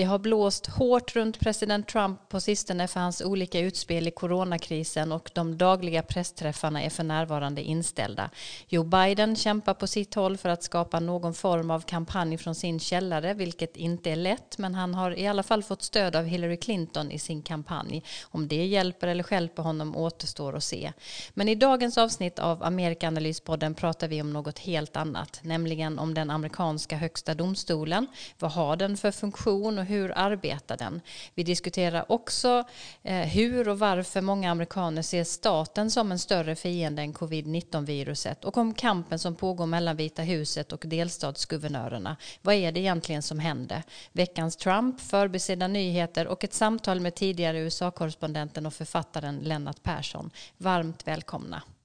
Det har blåst hårt runt president Trump på sistone för hans olika utspel i coronakrisen och de dagliga pressträffarna är för närvarande inställda. Joe Biden kämpar på sitt håll för att skapa någon form av kampanj från sin källare, vilket inte är lätt, men han har i alla fall fått stöd av Hillary Clinton i sin kampanj. Om det hjälper eller skälper honom återstår att se. Men i dagens avsnitt av Amerikanalyspodden pratar vi om något helt annat, nämligen om den amerikanska högsta domstolen. Vad har den för funktion och hur arbetar den? Vi diskuterar också eh, hur och varför många amerikaner ser staten som en större fiende än covid-19-viruset och om kampen som pågår mellan Vita huset och delstatsguvernörerna. Vad är det egentligen som händer? Veckans Trump, förbisedda nyheter och ett samtal med tidigare USA-korrespondenten och författaren Lennart Persson. Varmt välkomna.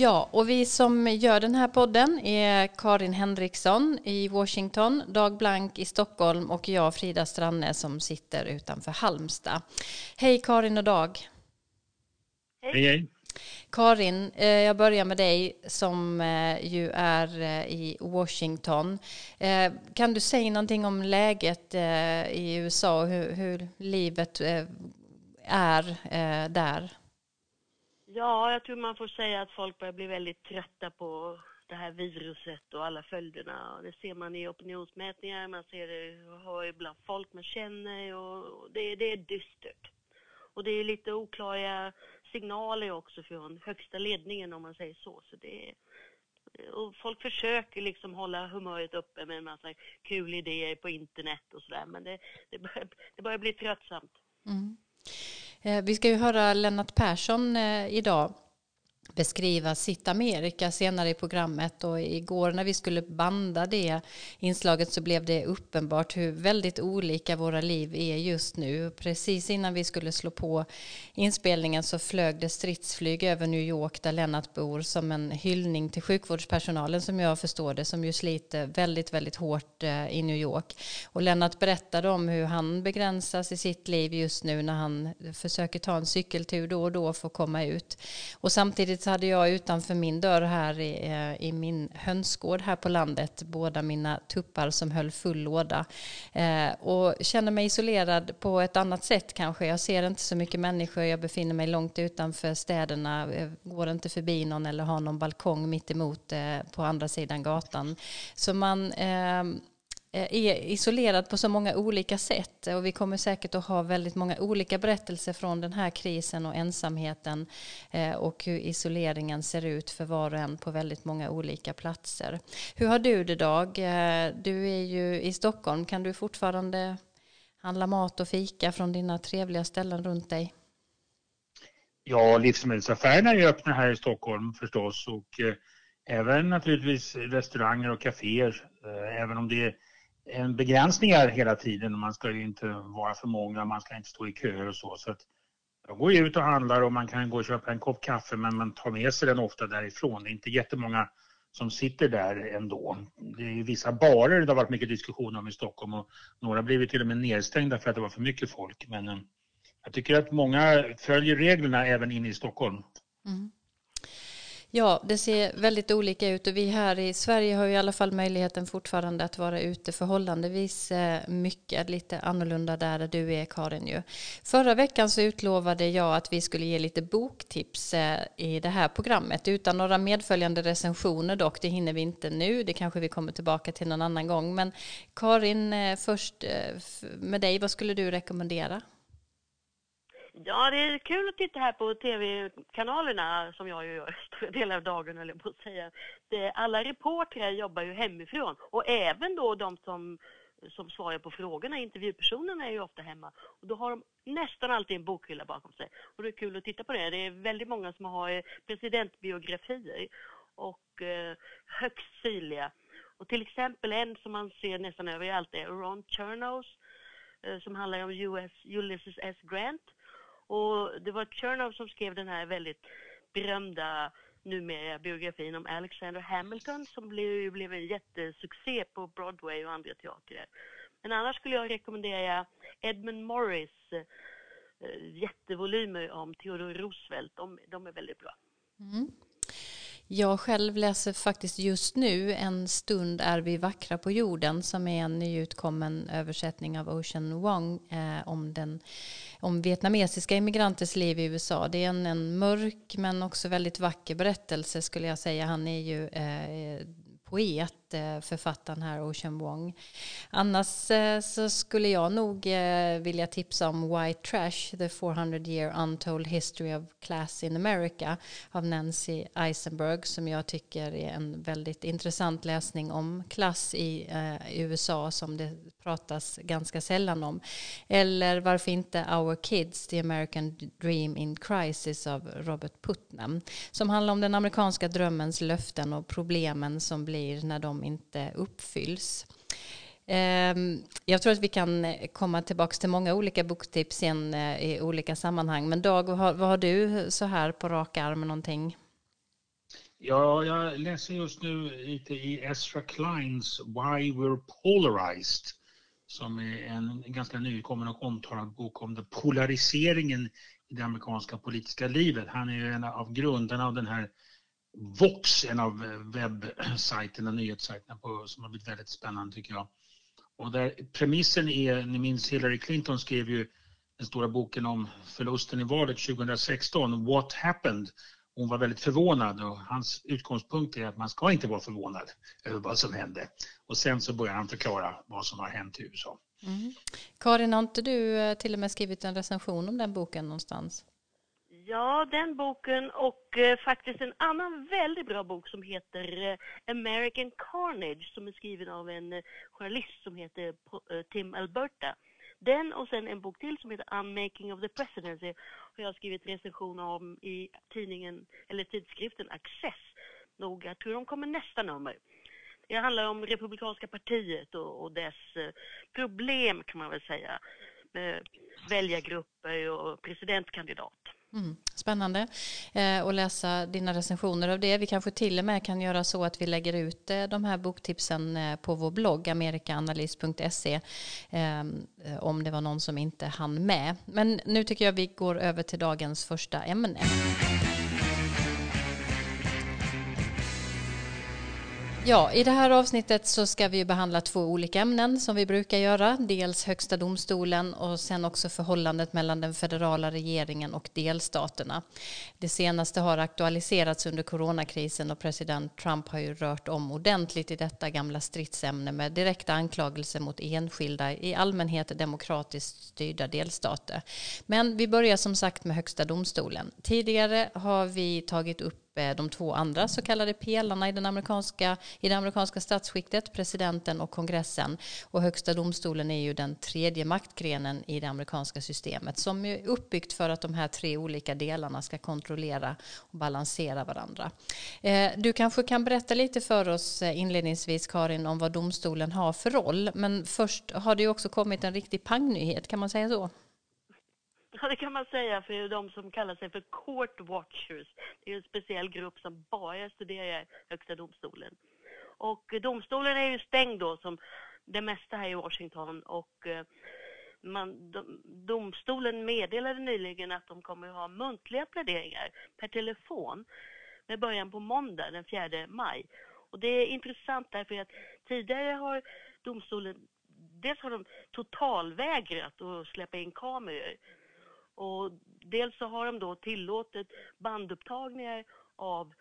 Ja, och vi som gör den här podden är Karin Henriksson i Washington, Dag Blank i Stockholm och jag Frida Stranne som sitter utanför Halmstad. Hej Karin och Dag. Hej, hej. Karin, eh, jag börjar med dig som eh, ju är eh, i Washington. Kan du säga någonting om läget i USA och hur, hur livet är där? Ja, jag tror man får säga att folk börjar bli väldigt trötta på det här viruset och alla följderna. Det ser man i opinionsmätningar, man ser det och hör bland folk man känner och det, det är dystert. Och det är lite oklara signaler också från högsta ledningen om man säger så. så det är, och folk försöker liksom hålla humöret uppe med en massa kul idéer på internet och sådär men det, det, börjar, det börjar bli tröttsamt. Mm. Eh, vi ska ju höra Lennart Persson eh, idag beskriva sitt Amerika senare i programmet och igår när vi skulle banda det inslaget så blev det uppenbart hur väldigt olika våra liv är just nu. Precis innan vi skulle slå på inspelningen så flög det stridsflyg över New York där Lennart bor som en hyllning till sjukvårdspersonalen som jag förstår det som ju sliter väldigt, väldigt hårt eh, i New York. Och Lennart berättade om hur han begränsas i sitt liv just nu när han försöker ta en cykeltur då och då för att komma ut. Och samtidigt så hade jag utanför min dörr här i, eh, i min hönsgård här på landet båda mina tuppar som höll full låda. Eh, och känner mig isolerad på ett annat sätt kanske. Jag ser inte så mycket människor, jag befinner mig långt utanför städerna, jag går inte förbi någon eller har någon balkong mitt emot eh, på andra sidan gatan. Så man Eh, Eh, är isolerad på så många olika sätt och vi kommer säkert att ha väldigt många olika berättelser från den här krisen och ensamheten eh, och hur isoleringen ser ut för var och en på väldigt många olika platser. Hur har du det Dag? Eh, du är ju i Stockholm. Kan du fortfarande handla mat och fika från dina trevliga ställen runt dig? Ja, livsmedelsaffärerna är öppna här i Stockholm förstås och även naturligtvis restauranger och kaféer. Även om det är begränsningar hela tiden. Man ska inte vara för många, man ska inte stå i köer och så. så att jag går ut och handlar och man kan gå och köpa en kopp kaffe men man tar med sig den ofta därifrån. Det är inte jättemånga som sitter där ändå. Det är vissa barer det har varit mycket diskussion om i Stockholm och några har blivit till och med nedstängda för att det var för mycket folk. Men eh, jag tycker att många följer reglerna även inne i Stockholm. Mm. Ja, det ser väldigt olika ut och vi här i Sverige har ju i alla fall möjligheten fortfarande att vara ute förhållandevis eh, mycket, lite annorlunda där, du är Karin ju. Förra veckan så utlovade jag att vi skulle ge lite boktips eh, i det här programmet utan några medföljande recensioner dock, det hinner vi inte nu, det kanske vi kommer tillbaka till någon annan gång. Men Karin, eh, först med dig, vad skulle du rekommendera? Ja, det är kul att titta här på tv-kanalerna som jag ju gör stora delar av dagen, eller på att säga. Det, alla reportrar jobbar ju hemifrån och även då de som, som svarar på frågorna, intervjupersonerna är ju ofta hemma. Och då har de nästan alltid en bokhylla bakom sig. Och det är kul att titta på det. Det är väldigt många som har eh, presidentbiografier och eh, högst syrliga. Och till exempel en som man ser nästan överallt är Ron Chernows eh, som handlar om US, Ulysses S. Grant. Och det var Chernow som skrev den här väldigt berömda numera biografin om Alexander Hamilton som blev, blev en jättesuccé på Broadway och andra teatrar. Men annars skulle jag rekommendera Edmund Morris eh, jättevolymer om Theodore Roosevelt. De, de är väldigt bra. Mm. Jag själv läser faktiskt just nu En stund är vi vackra på jorden som är en nyutkommen översättning av Ocean Wong eh, om, den, om vietnamesiska immigranters liv i USA. Det är en, en mörk men också väldigt vacker berättelse skulle jag säga. Han är ju eh, poet eh, författaren här, Ocean Wong. Annars eh, så skulle jag nog eh, vilja tipsa om White Trash, The 400 Year Untold History of Class in America av Nancy Eisenberg som jag tycker är en väldigt intressant läsning om klass i USA som det pratas ganska sällan om. Eller varför inte Our Kids, The American Dream in Crisis av Robert Putnam som handlar om den amerikanska drömmens löften och problemen som blir när de inte uppfylls. Ehm, jag tror att vi kan komma tillbaka till många olika boktips sen eh, i olika sammanhang. Men Dag, vad har, vad har du så här på rak arm någonting? Ja, jag läser just nu lite i Ezra Kleins Why We're Polarized som är en ganska nykommen och omtalad bok om den polariseringen i det amerikanska politiska livet. Han är ju en av grundarna av den här Vox, en av eh, webbsajterna, nyhetssajterna på, som har blivit väldigt spännande tycker jag. Och där premissen är, ni minns Hillary Clinton skrev ju den stora boken om förlusten i valet 2016, What happened? Hon var väldigt förvånad och hans utgångspunkt är att man ska inte vara förvånad över vad som hände. Och sen så börjar han förklara vad som har hänt i USA. Mm. Karin, har inte du eh, till och med skrivit en recension om den boken någonstans? Ja, den boken och eh, faktiskt en annan väldigt bra bok som heter eh, American Carnage som är skriven av en eh, journalist som heter eh, Tim Alberta. Den och sen en bok till som heter Unmaking of the Presidency har jag skrivit recension om i tidningen, eller tidskriften Access. Nog, jag tror de kommer nästa nummer. Det handlar om Republikanska partiet och, och dess eh, problem kan man väl säga. Med väljargrupper och presidentkandidat. Mm, spännande eh, att läsa dina recensioner av det. Vi kanske till och med kan göra så att vi lägger ut eh, de här boktipsen eh, på vår blogg amerikaanalys.se eh, om det var någon som inte hann med. Men nu tycker jag vi går över till dagens första ämne. Ja, i det här avsnittet så ska vi behandla två olika ämnen som vi brukar göra. Dels Högsta domstolen och sen också förhållandet mellan den federala regeringen och delstaterna. Det senaste har aktualiserats under coronakrisen och president Trump har ju rört om ordentligt i detta gamla stridsämne med direkta anklagelser mot enskilda i allmänhet demokratiskt styrda delstater. Men vi börjar som sagt med Högsta domstolen. Tidigare har vi tagit upp Eh, de två andra så kallade pelarna i, den amerikanska, i det amerikanska statsskiktet, presidenten och kongressen. Och högsta domstolen är ju den tredje maktgrenen i det amerikanska systemet som är uppbyggt för att de här tre olika delarna ska kontrollera och balansera varandra. Eh, du kanske kan berätta lite för oss eh, inledningsvis Karin om vad domstolen har för roll. Men först har det ju också kommit en riktig pangnyhet, kan man säga så? Ja, det kan man säga för de som kallar sig för court watchers. Det är en speciell grupp som bara studerar Högsta domstolen. Och eh, domstolen är ju stängd då som det mesta här i Washington och eh, man, domstolen meddelade nyligen att de kommer att ha muntliga pläderingar per telefon med början på måndag den 4 maj. Och det är intressant därför att tidigare har domstolen Dels har de totalvägrat att släppa in kameror och dels så har de då tillåtit bandupptagningar av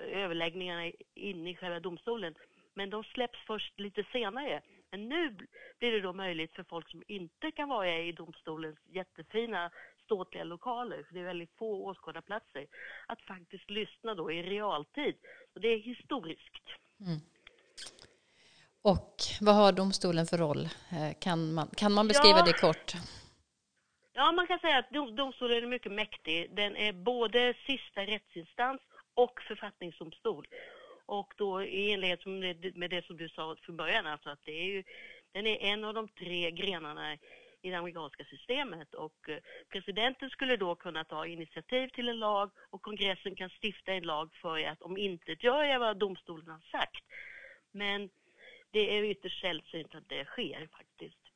överläggningarna inne i själva domstolen. Men de släpps först lite senare. Men nu blir det då möjligt för folk som inte kan vara i domstolens jättefina ståtliga lokaler, för det är väldigt få åskådarplatser, att faktiskt lyssna då i realtid. Och det är historiskt. Mm. Och vad har domstolen för roll? Eh, kan man, kan man beskriva ja, det kort? Ja, man kan säga att domstolen är mycket mäktig. Den är både sista rättsinstans och författningsdomstol. Och då i enlighet med det som du sa från början, alltså att det är ju, den är en av de tre grenarna i det amerikanska systemet och eh, presidenten skulle då kunna ta initiativ till en lag och kongressen kan stifta en lag för att om inte gör vad domstolen har sagt. Men det är ytterst sällsynt att det sker faktiskt.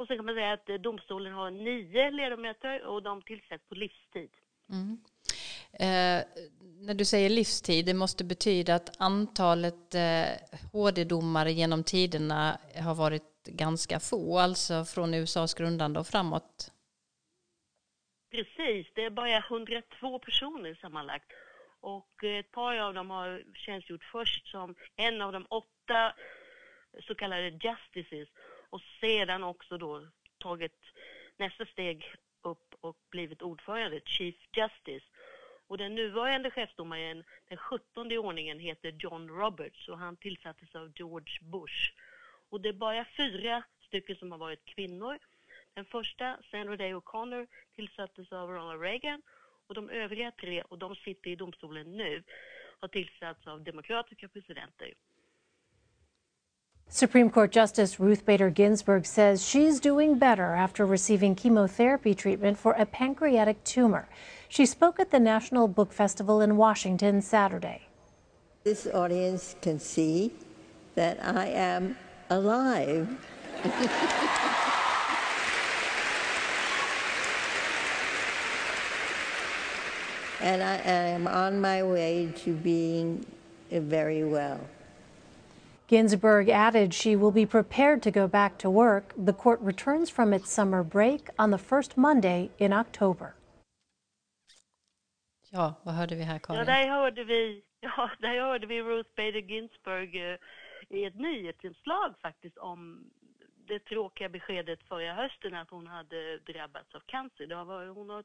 Och sen kan man säga att eh, domstolen har nio ledamöter och de tillsätts på livstid. Mm. Eh, när du säger livstid, det måste betyda att antalet eh, HD-domare genom tiderna har varit ganska få, alltså från USAs grundande och framåt? Precis, det är bara 102 personer sammanlagt. Och ett par av dem har tjänstgjort först som en av de åtta så kallade justices och sedan också då tagit nästa steg upp och blivit ordförande, Chief Justice. Och den nuvarande chefsdomaren, den 17 i ordningen, heter John Roberts och han tillsattes av George Bush. Och det är bara fyra stycken som har varit kvinnor. Den första, Sandra Day O'Connor, tillsattes av Ronald Reagan och de övriga tre, och de sitter i domstolen nu, har tillsatts av demokratiska presidenter. Supreme Court Justice Ruth Bader Ginsburg says she's doing better after receiving chemotherapy treatment for a pancreatic tumor. She spoke at the National Book Festival in Washington Saturday. This audience can see that I am alive. and I am on my way to being very well. Ginsburg added she will be prepared to go back to work. The court returns from its summer break on the first Monday in October. Ja, vad hörde vi här Karin? Ja, där hörde vi, ja, där hörde vi Ruth Bader Ginsburg eh, i ett nyhetsinslag faktiskt om det tråkiga beskedet förra hösten att hon hade drabbats av cancer. Det var, hon, har,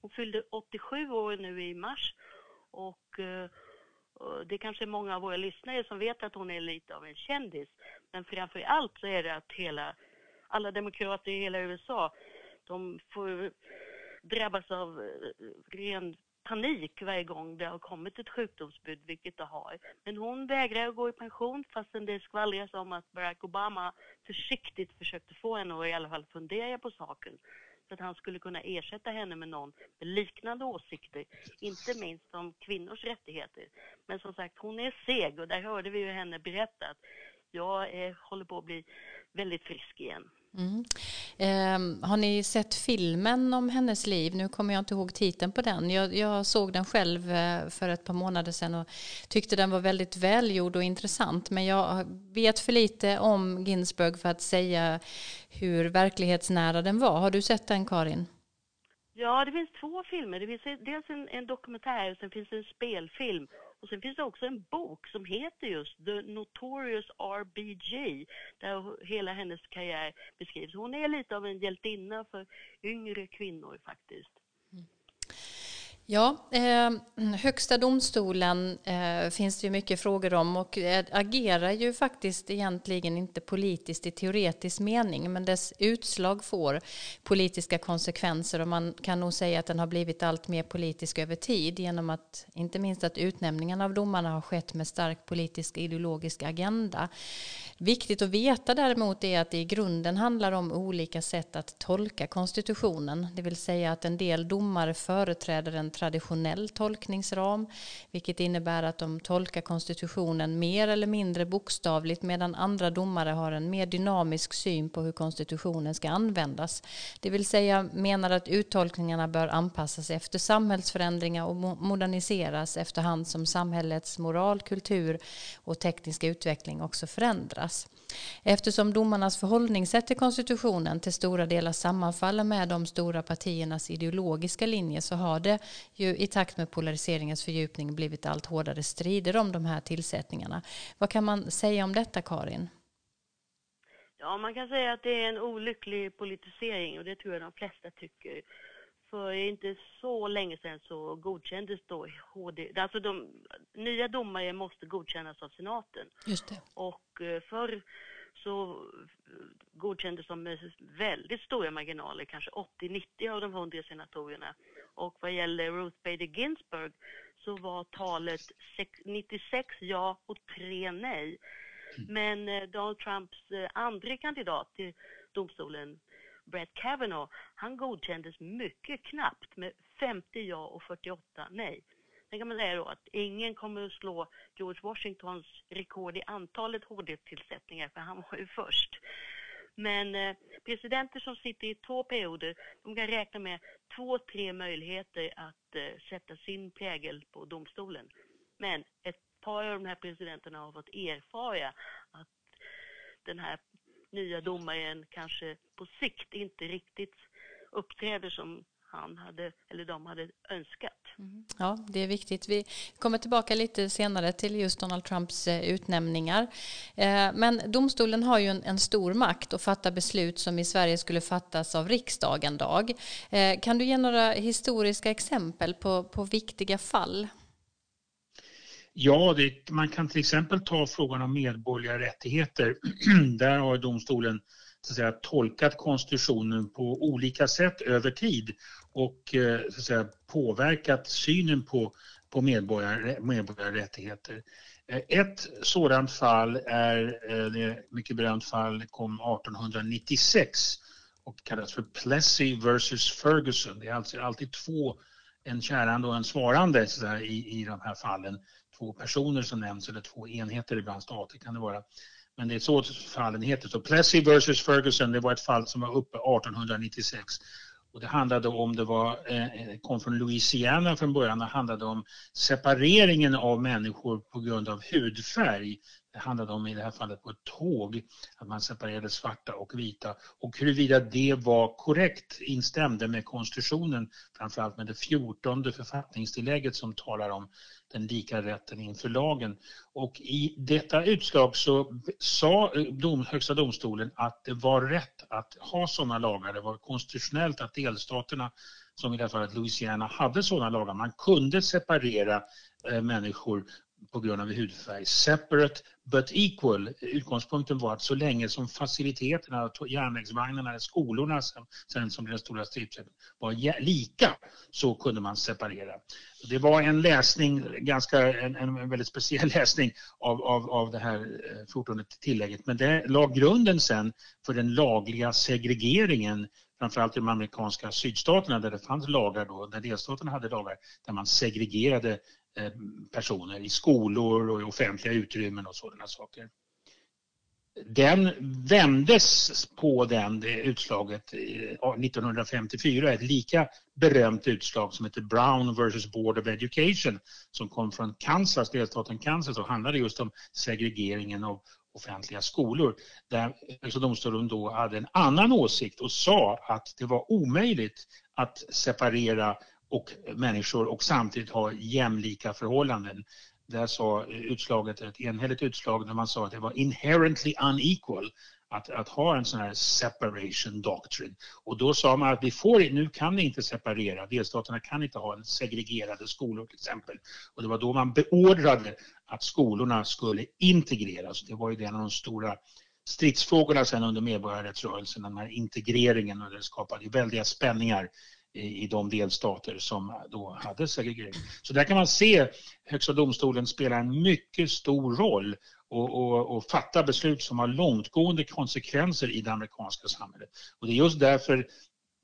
hon fyllde 87 år nu i mars och eh, det kanske är många av våra lyssnare som vet att hon är lite av en kändis. Men framför allt så är det att hela, alla demokrater i hela USA, de får drabbas av eh, ren panik varje gång det har kommit ett sjukdomsbud, vilket det har. Men hon vägrar att gå i pension fastän det skvallras om att Barack Obama försiktigt försökte få henne att i alla fall fundera på saken att han skulle kunna ersätta henne med någon med liknande åsikter, inte minst om kvinnors rättigheter. Men som sagt, hon är seg och där hörde vi ju henne berätta att jag eh, håller på att bli väldigt frisk igen. Mm. Eh, har ni sett filmen om hennes liv? Nu kommer jag inte ihåg titeln på den. Jag, jag, såg den själv eh, för ett par månader sedan och tyckte den var väldigt välgjord och intressant. Men jag vet för lite om Ginsburg för att säga hur verklighetsnära den var. Har du sett den Karin? Ja, det finns två filmer. Det finns dels en, en dokumentär och sen finns det en spelfilm. Och sen finns det också en bok som heter just The Notorious RBG, där hela hennes karriär beskrivs. Hon är lite av en hjältinna för yngre kvinnor faktiskt. Ja, eh, Högsta domstolen eh, finns det ju mycket frågor om och eh, agerar ju faktiskt egentligen inte politiskt i teoretisk mening men dess utslag får politiska konsekvenser och man kan nog säga att den har blivit allt mer politisk över tid genom att inte minst att utnämningen av domarna har skett med stark politisk ideologisk agenda. Viktigt att veta däremot är att det i grunden handlar om olika sätt att tolka konstitutionen, det vill säga att en del domare företräder en traditionell tolkningsram, vilket innebär att de tolkar konstitutionen mer eller mindre bokstavligt medan andra domare har en mer dynamisk syn på hur konstitutionen ska användas. Det vill säga menar att uttolkningarna bör anpassas efter samhällsförändringar och moderniseras efterhand som samhällets moral, kultur och tekniska utveckling också förändras. Eftersom domarnas förhållningssätt till konstitutionen till stora delar sammanfaller med de stora partiernas ideologiska linje så har det ju i takt med polariseringens fördjupning blivit allt hårdare strider om de här tillsättningarna. Vad kan man säga om detta, Karin? Ja, man kan säga att det är en olycklig politisering och det tror jag de flesta tycker. För inte så länge sedan så godkändes då HD, alltså de nya domare måste godkännas av senaten. Just det. Och eh, förr så godkändes de med väldigt stora marginaler, kanske 80-90 av de 100 senatorerna. Och vad gäller Ruth Bader Ginsburg så var talet 96 ja och 3 nej. Mm. Men eh, Donald Trumps eh, andra kandidat till domstolen, Brett Kavanaugh, han godkändes mycket knappt med 50 ja och 48 nej. Sen kan man säga då att ingen kommer att slå George Washingtons rekord i antalet HD-tillsättningar, för han var ju först. Men eh, presidenter som sitter i två perioder, de kan räkna med två, tre möjligheter att eh, sätta sin prägel på domstolen. Men ett par av de här presidenterna har fått erfara att den här nya domaren kanske på sikt inte riktigt uppträder som han hade, eller de hade önskat. Mm. Ja, det är viktigt. Vi kommer tillbaka lite senare till just Donald Trumps eh, utnämningar. Eh, men domstolen har ju en, en stor makt att fatta beslut som i Sverige skulle fattas av riksdagen dag. Eh, kan du ge några historiska exempel på, på viktiga fall? Ja, det, man kan till exempel ta frågan om medborgerliga rättigheter. Där har domstolen så att säga, tolkat konstitutionen på olika sätt över tid och eh, så att säga, påverkat synen på, på medborgar, medborgarrättigheter. Eh, ett sådant fall är eh, det mycket berömt fall kom 1896 och kallas för Plessy versus Ferguson. Det är alltså alltid två, en kärande och en svarande så där, i, i de här fallen. Två personer som nämns eller två enheter, ibland stater kan det vara. Men det är så fallen heter. Så Plessy versus Ferguson, det var ett fall som var uppe 1896 och det handlade om, det var, eh, eh, kom från Louisiana från början, det handlade om separeringen av människor på grund av hudfärg. Det handlade om i det här fallet på ett tåg, att man separerade svarta och vita. Och huruvida det var korrekt instämde med konstitutionen, framförallt med det fjortonde författningstillägget som talar om den lika rätten inför lagen. Och i detta utslag så sa eh, dom, Högsta domstolen att det var rätt att ha sådana lagar. Det var konstitutionellt att delstaterna, som i det här fallet Louisiana, hade sådana lagar. Man kunde separera eh, människor på grund av hudfärg. Separate but equal. Utgångspunkten var att så länge som faciliteterna, järnvägsvagnarna, skolorna sen som den stora stridsrätten var lika så kunde man separera. Det var en läsning, ganska, en, en väldigt speciell läsning av, av, av det här eh, 14 tillägget men det la grunden sen för den lagliga segregeringen framförallt i de amerikanska sydstaterna där det fanns lagar då, där delstaterna hade lagar där man segregerade Eh, personer i skolor och i offentliga utrymmen och sådana saker. Den vändes på den, det utslaget 1954, ett lika berömt utslag som heter Brown vs Board of Education som kom från Kansas, delstaten Kansas och handlade just om segregeringen av offentliga skolor. Där Högsta domstolen då hade en annan åsikt och sa att det var omöjligt att separera och människor och samtidigt ha jämlika förhållanden. Där sa utslaget, ett enhälligt utslag när man sa att det var inherently unequal att, att ha en sån här separation doctrine. Och då sa man att vi får, nu kan ni inte separera, delstaterna kan inte ha en segregerade skolor till exempel. Och det var då man beordrade att skolorna skulle integreras. Det var ju en av de stora stridsfrågorna sen under medborgarrättsrörelsen, den här integreringen och det skapade väldiga spänningar i, de delstater som då hade segregering. Så där kan man se Högsta domstolen spela en mycket stor roll och, och, och, fatta beslut som har långtgående konsekvenser i det amerikanska samhället. Och det är just därför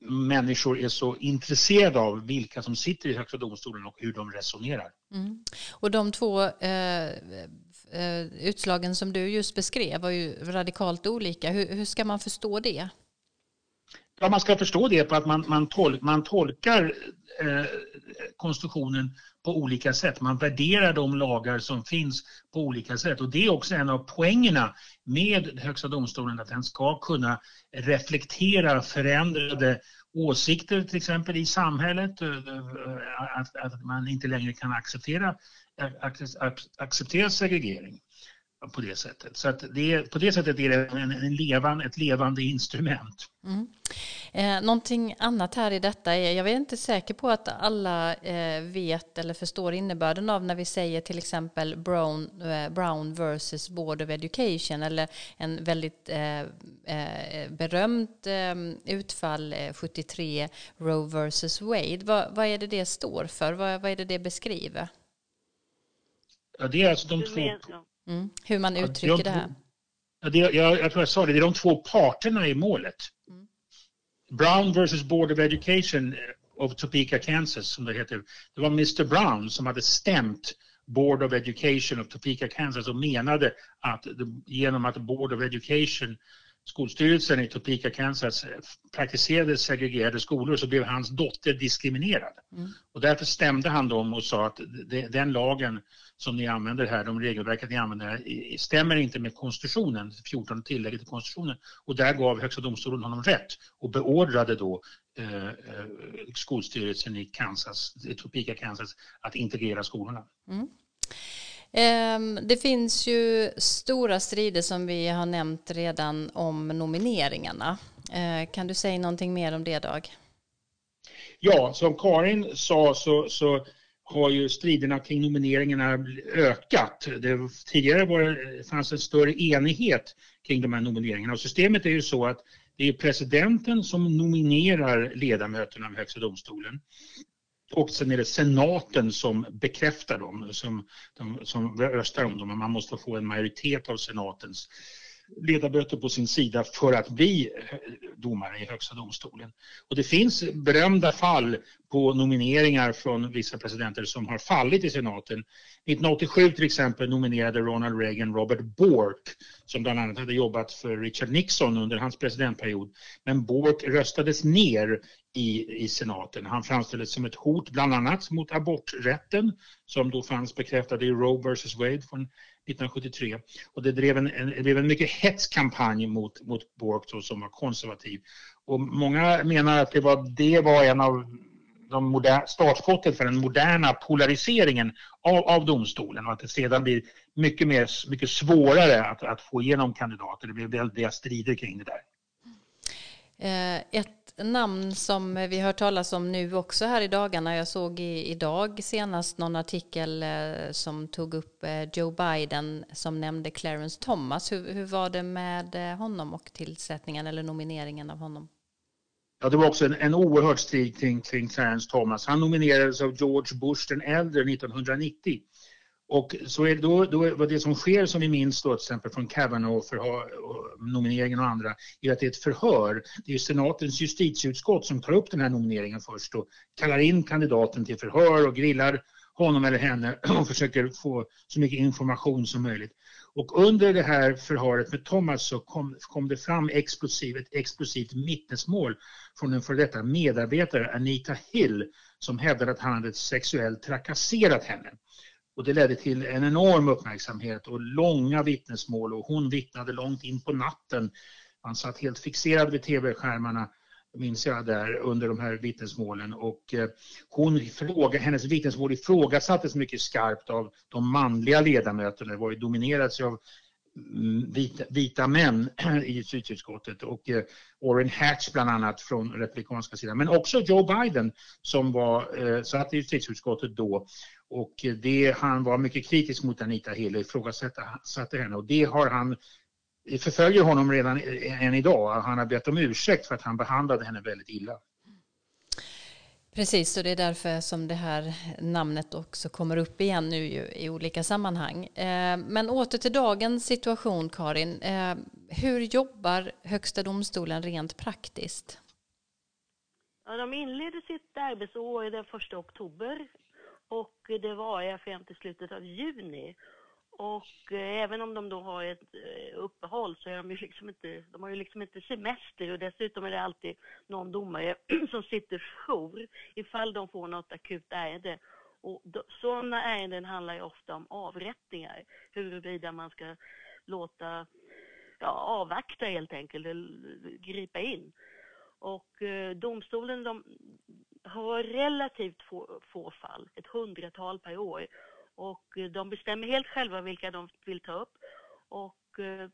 människor är så intresserade av vilka som sitter i Högsta domstolen och hur de resonerar. Mm. Och de två eh, eh utslagen som du just beskrev var ju radikalt olika. Hur, hur ska man förstå det? Ja, man ska förstå det på att man, man, tol, man tolkar eh, konstitutionen på olika sätt. Man värderar de lagar som finns på olika sätt och det är också en av poängerna med Högsta domstolen att den ska kunna reflektera förändrade åsikter till exempel i samhället, eh, eh, att, att man inte längre kan acceptera, eh, acceptera segregering på det sättet. Så att det, på det sättet är det en, en levan, ett levande instrument. Mm. Eh, någonting annat här i detta är, jag är inte säker på att alla eh, vet eller förstår innebörden av när vi säger till exempel Brown, eh, Brown versus Board of Education eller en väldigt eh, eh berömt eh, utfall 73 Roe versus Wade. Vad, vad, är det det står för? Vad, vad är det det beskriver? Ja, det är alltså de två... Mm. Hur man uttrycker ja, det här. Ja, det, jag, jag tror jag sa det, det är de två parterna i målet. Mm. Brown versus Board of Education of Topeka, Kansas, som det heter. Det var Mr Brown som hade stämt Board of Education of Topeka, Kansas och menade att genom att Board of Education skolstyrelsen i Topeka, Kansas praktiserade segregerade skolor så blev hans dotter diskriminerad. Mm. Och därför stämde han dem och sa att den lagen som ni använder här, de regelverket ni använder här, stämmer inte med konstitutionen, 14 tillägget till konstitutionen. Och där gav Högsta domstolen honom rätt och beordrade då eh, eh skolstyrelsen i Kansas, Topeka, Kansas att integrera skolorna. Mm. Ehm, det finns ju stora strider som vi har nämnt redan om nomineringarna. Ehm, kan du säga någonting mer om det Dag? Ja, som Karin sa så, så har ju striderna kring nomineringarna ökat. Det, tidigare var, fanns en större enighet kring de här nomineringarna och systemet är ju så att det är presidenten som nominerar ledamöterna av Högsta domstolen och sen är det senaten som bekräftar dem, som, de, som röstar om dem. Man måste få en majoritet av senatens ledamöter på sin sida för att bli domare i Högsta domstolen. Och det finns berömda fall på nomineringar från vissa presidenter som har fallit i senaten. 1987 till exempel nominerade Ronald Reagan Robert Bork som bland annat hade jobbat för Richard Nixon under hans presidentperiod. Men Bork röstades ner i, i senaten. Han framställdes som ett hot bland annat mot aborträtten som då fanns bekräftad i Roe vs Wade från 1973. Och det drev en, en, det blev en mycket hetskampanj mot, mot Bork då, som var konservativ. Och många menar att det var, det var en av de moderna, startskottet för den moderna polariseringen av, av domstolen och att det sedan blir mycket, mer, mycket svårare att, att få igenom kandidater. Det blev väldiga strider kring det där. Eh, ett namn som vi hört talas om nu också här i dagarna. Jag såg i, idag senast någon artikel eh, som tog upp eh, Joe Biden som nämnde Clarence Thomas. Hur, hur var det med eh, honom och tillsättningen eller nomineringen av honom? Ja, det var också en, en oerhört strid kring, kring Clarence Thomas. Han nominerades av George Bush den äldre 1990 och så är det då, då vad det som sker som vi minns då till exempel från Kavanaugh nomineringen och andra är att det är ett förhör. Det är senatens justitieutskott som tar upp den här nomineringen först och kallar in kandidaten till förhör och grillar honom eller henne och försöker få så mycket information som möjligt. Och under det här förhöret med Thomas så kom, kom det fram explosiv, ett explosivt vittnesmål från en före detta medarbetare, Anita Hill, som hävdade att han hade sexuellt trakasserat henne. Och det ledde till en enorm uppmärksamhet och långa vittnesmål och hon vittnade långt in på natten. Man satt helt fixerad vid tv-skärmarna minns jag där under de här vittnesmålen och eh, hon fråga, hennes vittnesmål ifrågasattes mycket skarpt av de manliga ledamöterna. Det var ju dominerat av Mm, vita, vita män i justitieutskottet och eh, Orrin Hatch bland annat från republikanska sidan men också Joe Biden som var, eh, satt i justitieutskottet då och eh, det, han var mycket kritisk mot Anita Hill och ifrågasatte henne och det har han förföljer honom redan eh, än idag. Han har bett om ursäkt för att han behandlade henne väldigt illa. Precis, och det är därför som det här namnet också kommer upp igen nu i olika sammanhang. Eh, men åter till dagens situation, Karin. Eh, hur jobbar Högsta domstolen rent praktiskt? Ja, de inleder sitt arbetsår den 1 oktober och det var fram till slutet av juni. Och eh, även om de då har ett eh, uppehåll så är de ju liksom inte, de har ju liksom inte semester och dessutom är det alltid någon domare som sitter jour ifall de får något akut ärende. Och då, sådana ärenden handlar ju ofta om avrättningar, huruvida man ska låta, ja, avvakta helt enkelt, eller gripa in. Och eh, domstolen de har relativt få, få fall, ett hundratal per år. Och eh, de bestämmer helt själva vilka de vill ta upp. Och eh,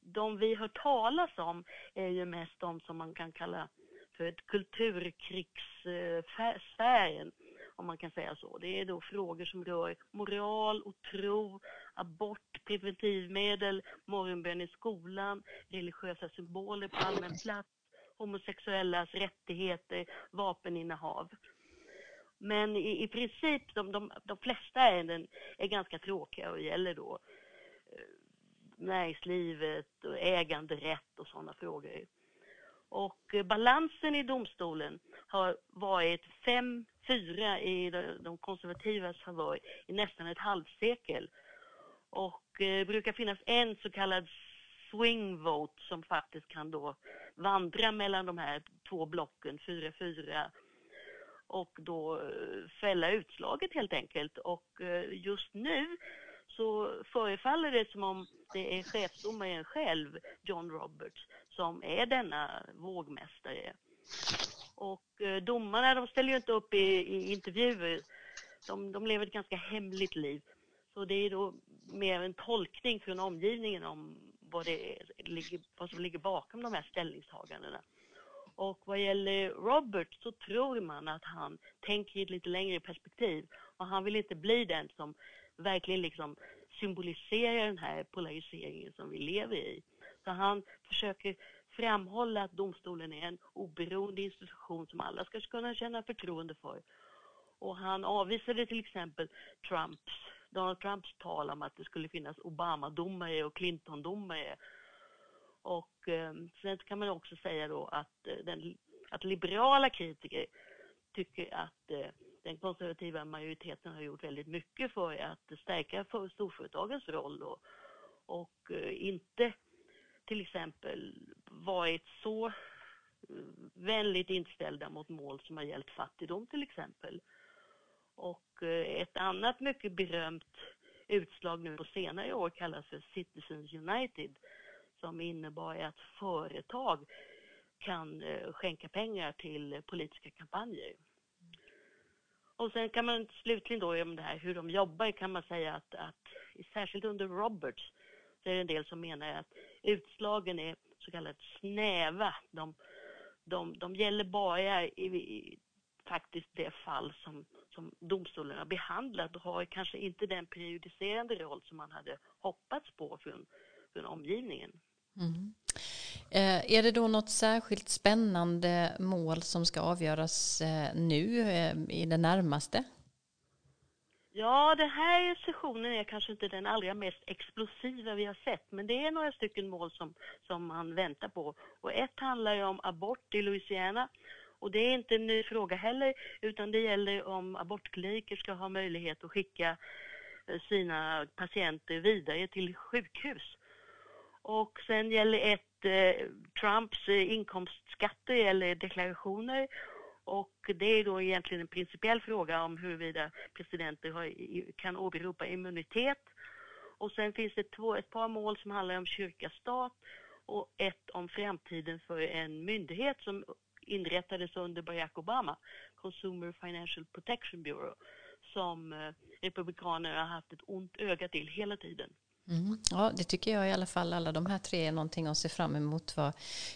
de vi hör talas om är ju mest de som man kan kalla för kulturkrigssfären, om man kan säga så. Det är då frågor som rör moral och tro, abort, preventivmedel, morgonbön i skolan, religiösa symboler på allmän plats, homosexuellas rättigheter, vapeninnehav. Men i, i princip, de, de, de flesta ärenden är ganska tråkiga och gäller då eh, näringslivet och äganderätt och sådana frågor. Och eh, balansen i domstolen har varit 5-4 i de konservativas favör i nästan ett halvsekel. Och eh, brukar finnas en så kallad swing vote som faktiskt kan då vandra mellan de här två blocken, 4-4 och då eh, fälla utslaget helt enkelt. Och eh, just nu så förefaller det som om det är chefsdomaren själv, John Roberts, som är denna vågmästare. Och eh, domarna de ställer ju inte upp i, i intervjuer. De, de, lever ett ganska hemligt liv. Så det är då mer en tolkning från omgivningen om vad, det är, vad som ligger bakom de här ställningstagandena. Och vad gäller Robert så tror man att han tänker i ett lite längre perspektiv och han vill inte bli den som verkligen liksom symboliserar den här polariseringen som vi lever i. Så han försöker framhålla att domstolen är en oberoende institution som alla ska kunna känna förtroende för. Och han avvisade till exempel Trumps, Donald Trumps tal om att det skulle finnas Obama-domare och Clinton-domare och eh, sen kan man också säga då att, eh, den, att liberala kritiker tycker att eh, den konservativa majoriteten har gjort väldigt mycket för att stärka för storföretagens roll och, och eh, inte till exempel varit så eh, vänligt inställda mot mål som har gällt fattigdom till exempel. Och eh, ett annat mycket berömt utslag nu på senare år kallas för Citizens United som innebar att företag kan eh, skänka pengar till politiska kampanjer. Och sen kan man slutligen då om det här hur de jobbar kan man säga att, att särskilt under Roberts så är det en del som menar att utslagen är så kallat snäva. De, de, de gäller bara i, i faktiskt det fall som, som domstolen har behandlat och har kanske inte den prejudicerande roll som man hade hoppats på från, från omgivningen. Mm. Eh, är det då något särskilt spännande mål som ska avgöras eh, nu eh, i det närmaste? Ja, den här sessionen är kanske inte den allra mest explosiva vi har sett, men det är några stycken mål som, som man väntar på. Och ett handlar ju om abort i Louisiana och det är inte en ny fråga heller, utan det gäller om abortkliniker ska ha möjlighet att skicka eh, sina patienter vidare till sjukhus. Och sen gäller ett eh, Trumps eh, inkomstskatter eller deklarationer. Och det är då egentligen en principiell fråga om huruvida presidenter har, kan åberopa immunitet. Och sen finns det två, ett par mål som handlar om kyrka-stat och ett om framtiden för en myndighet som inrättades under Barack Obama, Consumer Financial Protection Bureau, som eh, republikanerna har haft ett ont öga till hela tiden. Mm. Ja, det tycker jag i alla fall. Alla de här tre är någonting att se fram emot vad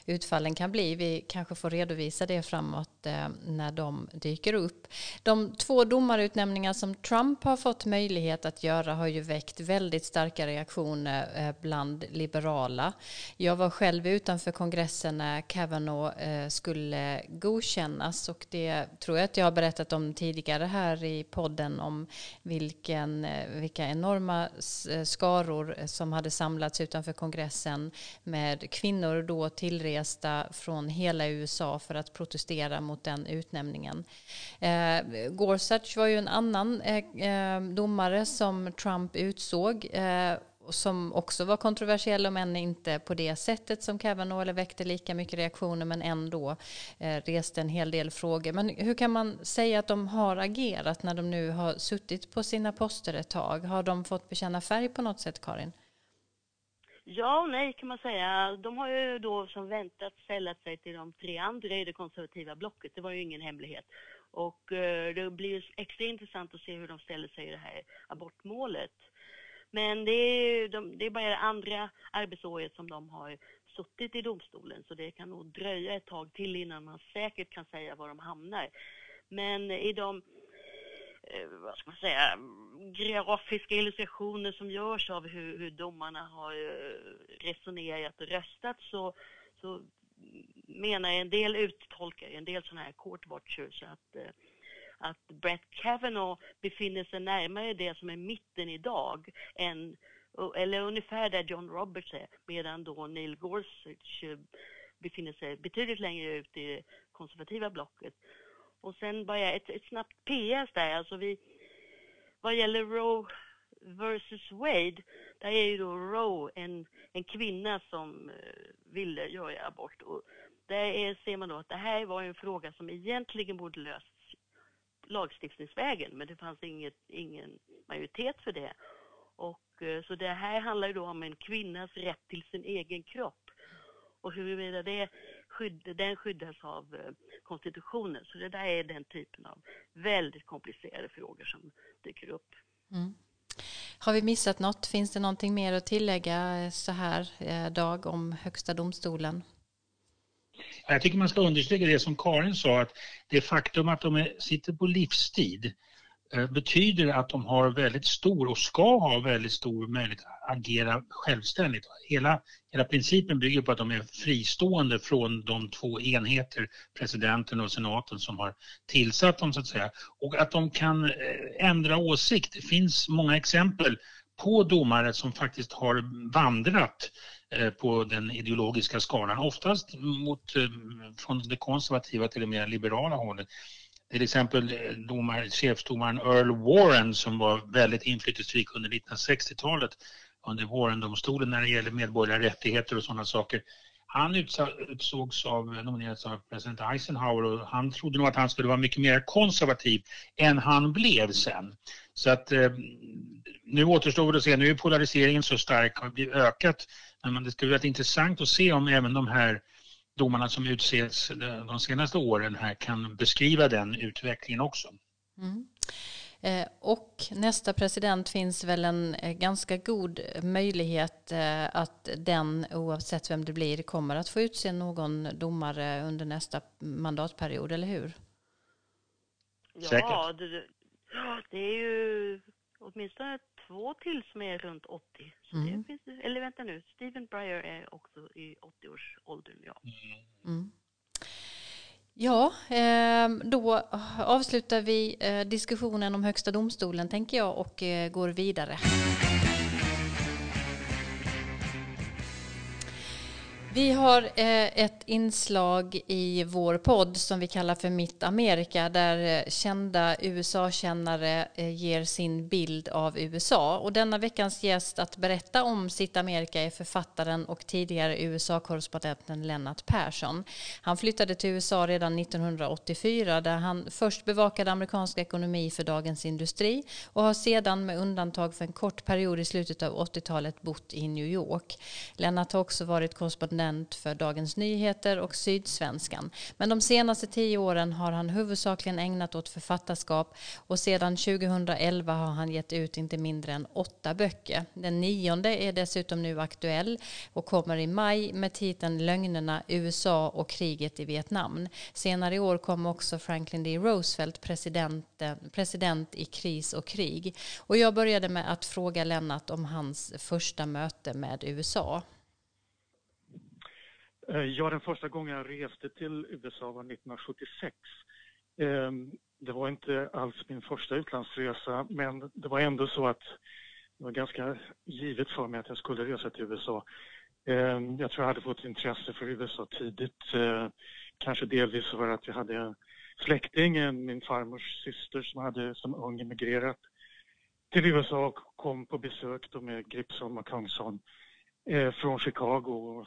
utfallen kan bli. Vi kanske får redovisa det framåt eh, när de dyker upp. De två domarutnämningar som Trump har fått möjlighet att göra har ju väckt väldigt starka reaktioner eh, bland liberala. Jag var själv utanför kongressen när Kavanaugh eh, skulle godkännas och det tror jag att jag har berättat om tidigare här i podden om vilken, eh, vilka enorma eh, skaror människor eh, som hade samlats utanför kongressen med kvinnor då tillresta från hela USA för att protestera mot den utnämningen. Eh, Gorsuch var ju en annan eh, eh domare som Trump utsåg eh, som också var kontroversiell om än inte på det sättet som Kavanaugh eller väckte lika mycket reaktioner men ändå eh, reste en hel del frågor. Men hur kan man säga att de har agerat när de nu har suttit på sina poster ett tag? Har de fått bekänna färg på något sätt, Karin? Ja och nej kan man säga. De har ju då som väntat sällat sig till de tre andra i det konservativa blocket. Det var ju ingen hemlighet. Och eh, det blir extra intressant att se hur de ställer sig i det här abortmålet. Men det är, de, det är bara det andra arbetsåret som de har suttit i domstolen så det kan nog dröja ett tag till innan man säkert kan säga var de hamnar. Men i de eh, vad ska man säga, grafiska illustrationer som görs av hur, hur domarna har eh, resonerat och röstat så, så menar en del uttolkare, en del sådana här court watchers att, eh, att Brett Kavanaugh befinner sig närmare det som är mitten idag än eller ungefär där John Roberts är, medan då Neil Gorsuch eh, befinner sig betydligt längre ut i det konservativa blocket. Och sen bara ett, ett snabbt PS där, alltså vi, vad gäller Roe versus Wade, där är ju då Roe en, en kvinna som eh, ville göra abort. Och där är, ser man då att det här var en fråga som egentligen borde lösas lagstiftningsvägen, men det fanns inget, ingen majoritet för det. Och, eh, så det här handlar ju då om en kvinnas rätt till sin egen kropp och huruvida det skydd, den skyddas av eh, konstitutionen. Så det där är den typen av väldigt komplicerade frågor som dyker upp. Mm. Har vi missat något? Finns det någonting mer att tillägga eh, så här eh, dag om Högsta domstolen? Jag tycker man ska understryka det som Karin sa, att det faktum att de sitter på livstid eh, betyder att de har väldigt stor och ska ha väldigt stor möjlighet att agera självständigt. Hela, hela principen bygger på att de är fristående från de två enheter, presidenten och senaten, som har tillsatt dem så att säga. Och att de kan eh, ändra åsikt. Det finns många exempel på domare som faktiskt har vandrat Eh, på den ideologiska skalan, oftast mot, eh, från det konservativa till det mer liberala hållet. Till exempel eh, domar, chefsdomaren Earl Warren som var väldigt inflytelserik under 1960-talet under Warren-domstolen när det gäller medborgerliga rättigheter och sådana saker. Han utsågs av, nominerades av president Eisenhower och han trodde nog att han skulle vara mycket mer konservativ än han blev sen. Så att eh, nu återstår det att se, nu är polariseringen så stark, har blivit ökat. Men det skulle vara intressant att se om även de här domarna som utses eh, de senaste åren här kan beskriva den utvecklingen också. Mm. Eh, och nästa president finns väl en eh, ganska god möjlighet eh, att den, oavsett vem det blir, kommer att få utse någon domare under nästa mandatperiod, eller hur? Ja, det, det är ju åtminstone två till som är runt 80. Så mm. det finns, eller vänta nu, Stephen Breyer är också i 80-årsåldern. Ja. Mm. Ja, ehm, då avslutar vi eh, diskussionen om Högsta domstolen tänker jag och eh, går vidare. Vi har eh, ett inslag i vår podd som vi kallar för Mitt Amerika där eh, kända USA-kännare eh, ger sin bild av USA. Och denna veckans gäst att berätta om sitt Amerika är författaren och tidigare USA-korrespondenten Lennart Persson. Han flyttade till USA redan 1984 där han först bevakade amerikansk ekonomi för Dagens Industri och har sedan med undantag för en kort period i slutet av 80-talet bott i New York. Lennart har också varit korrespondent korrespondent för Dagens Nyheter och Sydsvenskan. Men de senaste tio åren har han huvudsakligen ägnat åt författarskap och sedan 2011 har han gett ut inte mindre än åtta böcker. Den nionde är dessutom nu aktuell och kommer i maj med titeln Lögnerna, USA och kriget i Vietnam. Senare i år kommer också Franklin D. Roosevelt, president, president i kris och krig. Och jag började med att fråga Lennart om hans första möte med USA. Eh, ja, den första gången jag reste till USA var 1976. Ehm, det var inte alls min första utlandsresa, men det var ändå så att det var ganska givet för mig att jag skulle resa till USA. Ehm, jag tror jag hade fått intresse för USA tidigt, eh, kanske delvis för att jag hade en släkting, min farmors syster som hade som ung emigrerat till USA och kom på besök då med Gripsholm och Kungsholm eh, från Chicago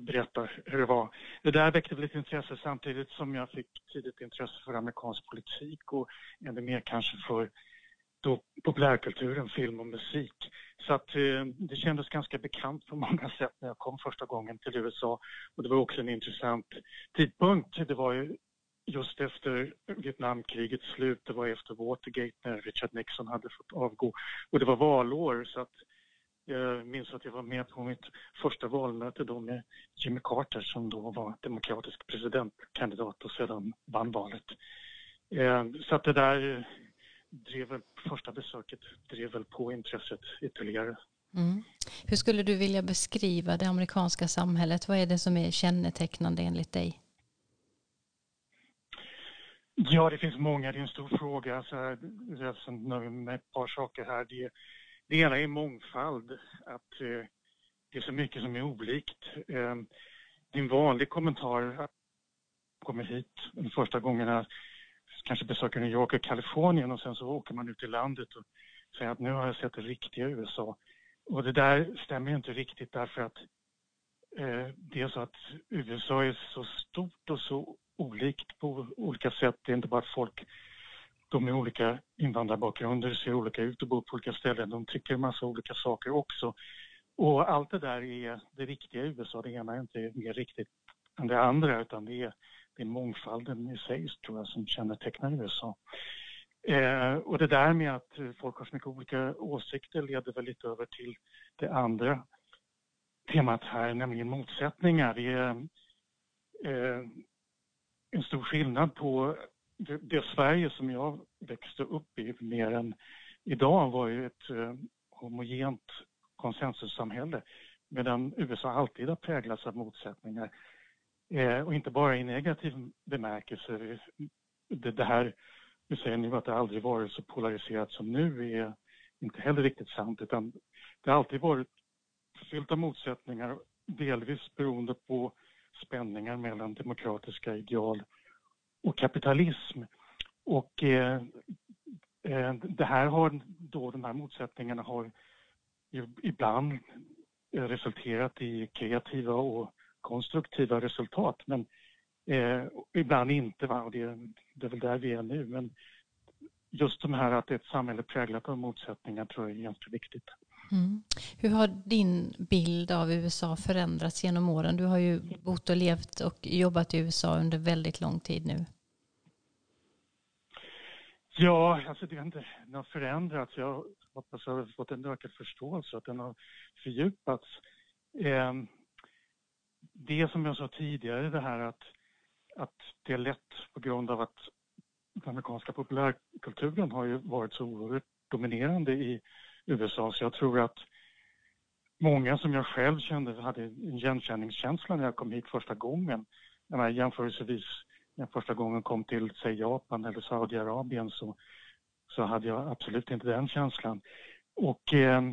berätta hur det var. Det där väckte lite ett intresse samtidigt som jag fick tidigt intresse för amerikansk politik och ännu mer kanske för då populärkulturen, film och musik. Så att eh, det kändes ganska bekant på många sätt när jag kom första gången till USA. Och det var också en intressant tidpunkt. Det var ju just efter Vietnamkrigets slut, det var efter Watergate när Richard Nixon hade fått avgå. Och det var valår så att jag minns att jag var med på mitt första valmöte då med Jimmy Carter som då var demokratisk presidentkandidat och sedan vann valet. Eh, så att det där drev väl, första besöket drev väl på intresset ytterligare. Mm. Hur skulle du vilja beskriva det amerikanska samhället? Vad är det som är kännetecknande enligt dig? Ja, det finns många. Det är en stor fråga. Så jag nöjer med ett par saker här. Det, det ena är mångfald. Att eh, det är så mycket som är olikt. Eh, din vanlig kommentar kommer hit den första gången här, kanske besöker New York och Kalifornien och sen så åker man ut i landet och säger att nu har jag sett det riktiga USA. Och det där stämmer ju inte riktigt därför att eh, det är så att USA är så stort och så olikt på olika sätt. Det är inte bara att folk de med olika invandrarbakgrunder ser olika ut och bor på olika ställen. De tycker en massa olika saker också. Och allt det där är det riktiga i USA. Det ena är inte mer riktigt än det andra utan det är, det är mångfalden i sig tror jag som kännetecknar USA. Eh, och det där med att folk har så mycket olika åsikter leder väl lite över till det andra temat här, nämligen motsättningar. Det är eh, en stor skillnad på det, det, Sverige som jag växte upp i mer än idag var ju ett eh, homogent konsensussamhälle medan USA alltid har präglats av motsättningar. Eh, och inte bara i negativ bemärkelse. Det, det här, du säger nu att det aldrig varit så polariserat som nu är inte heller riktigt sant utan det har alltid varit fyllt av motsättningar delvis beroende på spänningar mellan demokratiska ideal och kapitalism. Och eh, eh, det här har då, de här motsättningarna har ibland resulterat i kreativa och konstruktiva resultat men eh, ibland inte. Va? Och det, det är väl där vi är nu. Men just de här att det är ett samhälle präglat av motsättningar tror jag är ganska viktigt. Mm. Hur har din bild av USA förändrats genom åren? Du har ju bott och levt och jobbat i USA under väldigt lång tid nu. Ja, alltså det har inte den har förändrats. Jag hoppas att jag har fått en ökad förståelse, att den har fördjupats. Ehm, det som jag sa tidigare, det här att, att det är lätt på grund av att den amerikanska populärkulturen har ju varit så oerhört dominerande i USA så jag tror att många som jag själv kände hade en igenkänningskänsla när jag kom hit första gången. När jag jämförelsevis när jag första gången kom till, säg Japan eller Saudiarabien så, så hade jag absolut inte den känslan. Och eh,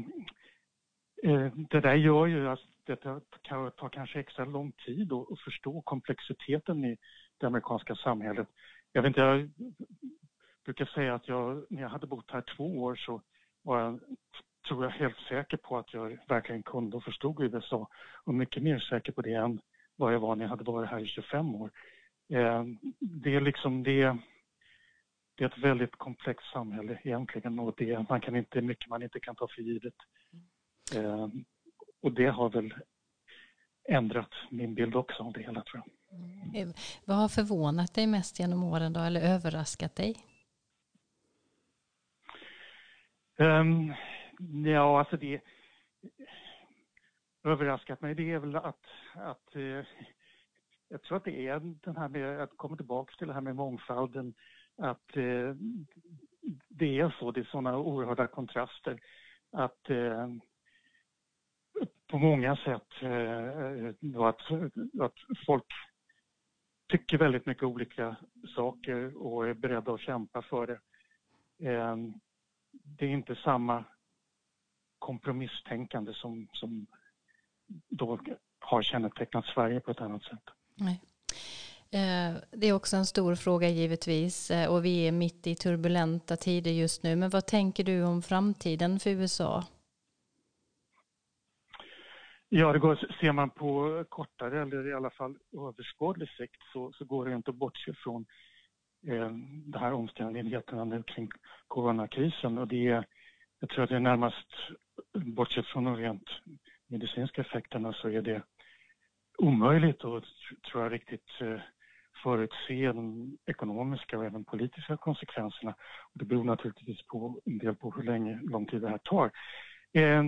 eh, det där gör ju att det tar kanske extra lång tid att, att förstå komplexiteten i det amerikanska samhället. Jag vet inte, jag brukar säga att jag, när jag hade bott här två år så var jag, tror jag, helt säker på att jag verkligen kunde och förstod USA och mycket mer säker på det än vad jag var när jag hade varit här i 25 år. Eh, det är liksom det, det är ett väldigt komplext samhälle egentligen och det man kan inte, mycket man inte kan ta för givet. Eh, och det har väl ändrat min bild också av det hela tror jag. Mm. Vad har förvånat dig mest genom åren då eller överraskat dig? Um, ja, alltså det överraskat mig det är väl att, att uh, jag tror att det är den här med att komma tillbaka till det här med mångfalden, att uh, det är så, det är sådana oerhörda kontraster att uh, på många sätt att, att folk tycker väldigt mycket olika saker och är beredda att kämpa för det. Ehm, det är inte samma kompromisstänkande som, som då har kännetecknat Sverige på ett annat sätt. Nej. Eh, det är också en stor fråga givetvis eh, och vi är mitt i turbulenta tider just nu. Men vad tänker du om framtiden för USA? Ja, det går, ser man på kortare eller i alla fall överskådlig sikt så, så går det inte att bortse från eh, de här omständigheterna nu kring coronakrisen och det är, jag tror att det är närmast, bortsett från de rent medicinska effekterna så är det omöjligt att, tror jag, riktigt eh, förutse de ekonomiska och även politiska konsekvenserna. Och det beror naturligtvis på en del på hur länge, lång tid det här tar. Eh,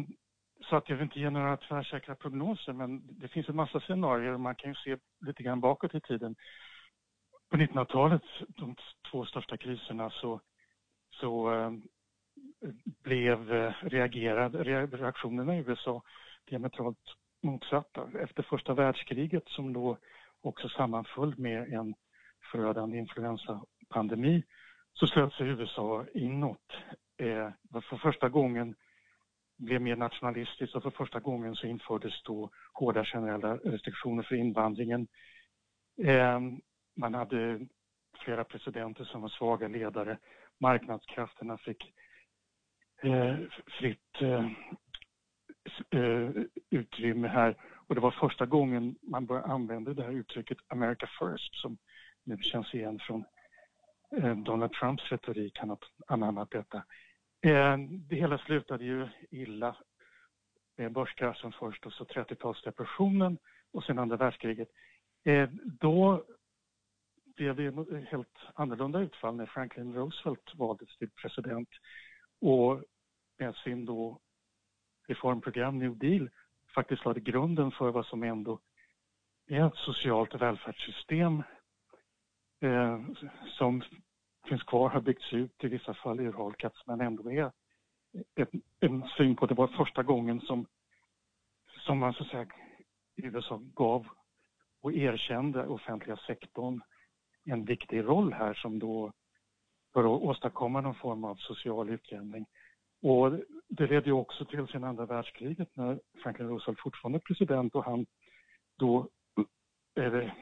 så att jag vill inte ge några tvärsäkra prognoser men det finns en massa scenarier och man kan ju se lite grann bakåt i tiden på 1900-talet, de två största kriserna, så, så eh, blev eh, reagerad, reaktionerna i USA diametralt motsatta. Efter första världskriget som då också sammanföll med en förödande influensapandemi så slöt sig USA inåt. Eh, för första gången blev mer nationalistiskt och för första gången så infördes då hårda generella restriktioner för invandringen. Eh, man hade flera presidenter som var svaga ledare. Marknadskrafterna fick eh, fritt eh, eh utrymme här och det var första gången man började använda det här uttrycket America first som nu känns igen från eh, Donald Trumps retorik. Han har anammat detta. Eh, det hela slutade ju illa med börskraschen först och så 30-talsdepressionen och sen andra världskriget. Eh, då blev det ett helt annorlunda utfall när Franklin Roosevelt valdes till president. Och med sin då reformprogram New Deal faktiskt lade grunden för vad som ändå är ett socialt välfärdssystem eh, som finns kvar, har byggts ut, i vissa fall urholkats, men ändå är ett, en syn på det var första gången som, som man så att säga i USA gav och erkände offentliga sektorn en viktig roll här som då för att åstadkomma någon form av social utjämning. Och det ledde ju också till sen andra världskriget när Franklin Roosevelt fortfarande är president och han då eh, det,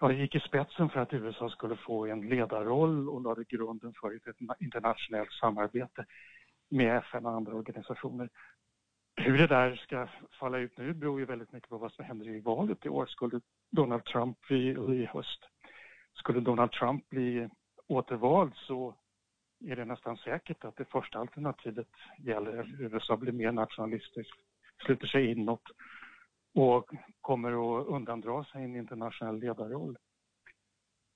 ja, gick i spetsen för att USA skulle få en ledarroll och lade grunden för ett internationellt samarbete med FN och andra organisationer. Hur det där ska falla ut nu beror ju väldigt mycket på vad som händer i valet i år. Skulle Donald Trump i, i höst, skulle Donald Trump bli återvald så är det nästan säkert att det första alternativet gäller. USA blir mer nationalistiskt, sluter sig inåt och kommer att undandra sig en internationell ledarroll.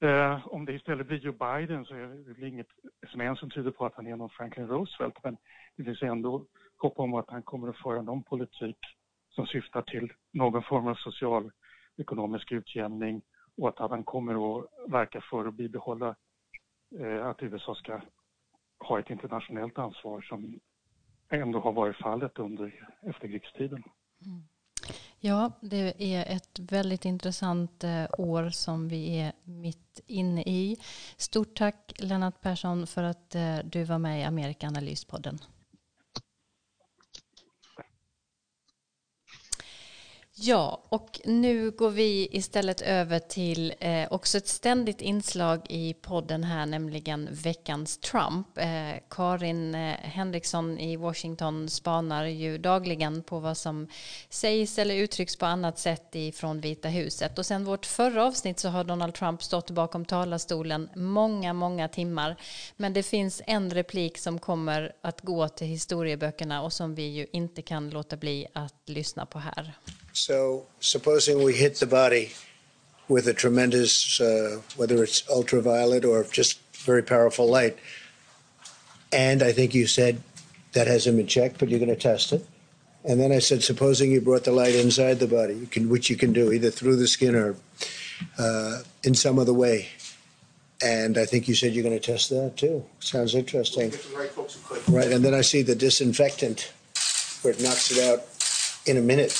Eh, om det istället blir Joe Biden så är det inget som än som tyder på att han är någon Franklin Roosevelt men det finns ändå hopp om att han kommer att föra någon politik som syftar till någon form av social ekonomisk utjämning och att han kommer att verka för att bibehålla eh, att USA ska ha ett internationellt ansvar som ändå har varit fallet under efterkrigstiden. Mm. Ja, det är ett väldigt intressant eh, år som vi är mitt inne i. Stort tack Lennart Persson för att eh, du var med i Amerikanalyspodden. Ja, och nu går vi istället över till eh, också ett ständigt inslag i podden här, nämligen veckans Trump. Eh, Karin eh, Henriksson i Washington spanar ju dagligen på vad som sägs eller uttrycks på annat sätt ifrån Vita huset. Och sen vårt förra avsnitt så har Donald Trump stått bakom talarstolen många, många timmar. Men det finns en replik som kommer att gå till historieböckerna och som vi ju inte kan låta bli att lyssna på här. So, supposing we hit the body with a tremendous, uh, whether it's ultraviolet or just very powerful light, and I think you said that hasn't been checked, but you're going to test it. And then I said, supposing you brought the light inside the body, you can, which you can do either through the skin or uh, in some other way. And I think you said you're going to test that too. Sounds interesting. Right, right, and then I see the disinfectant where it knocks it out in a minute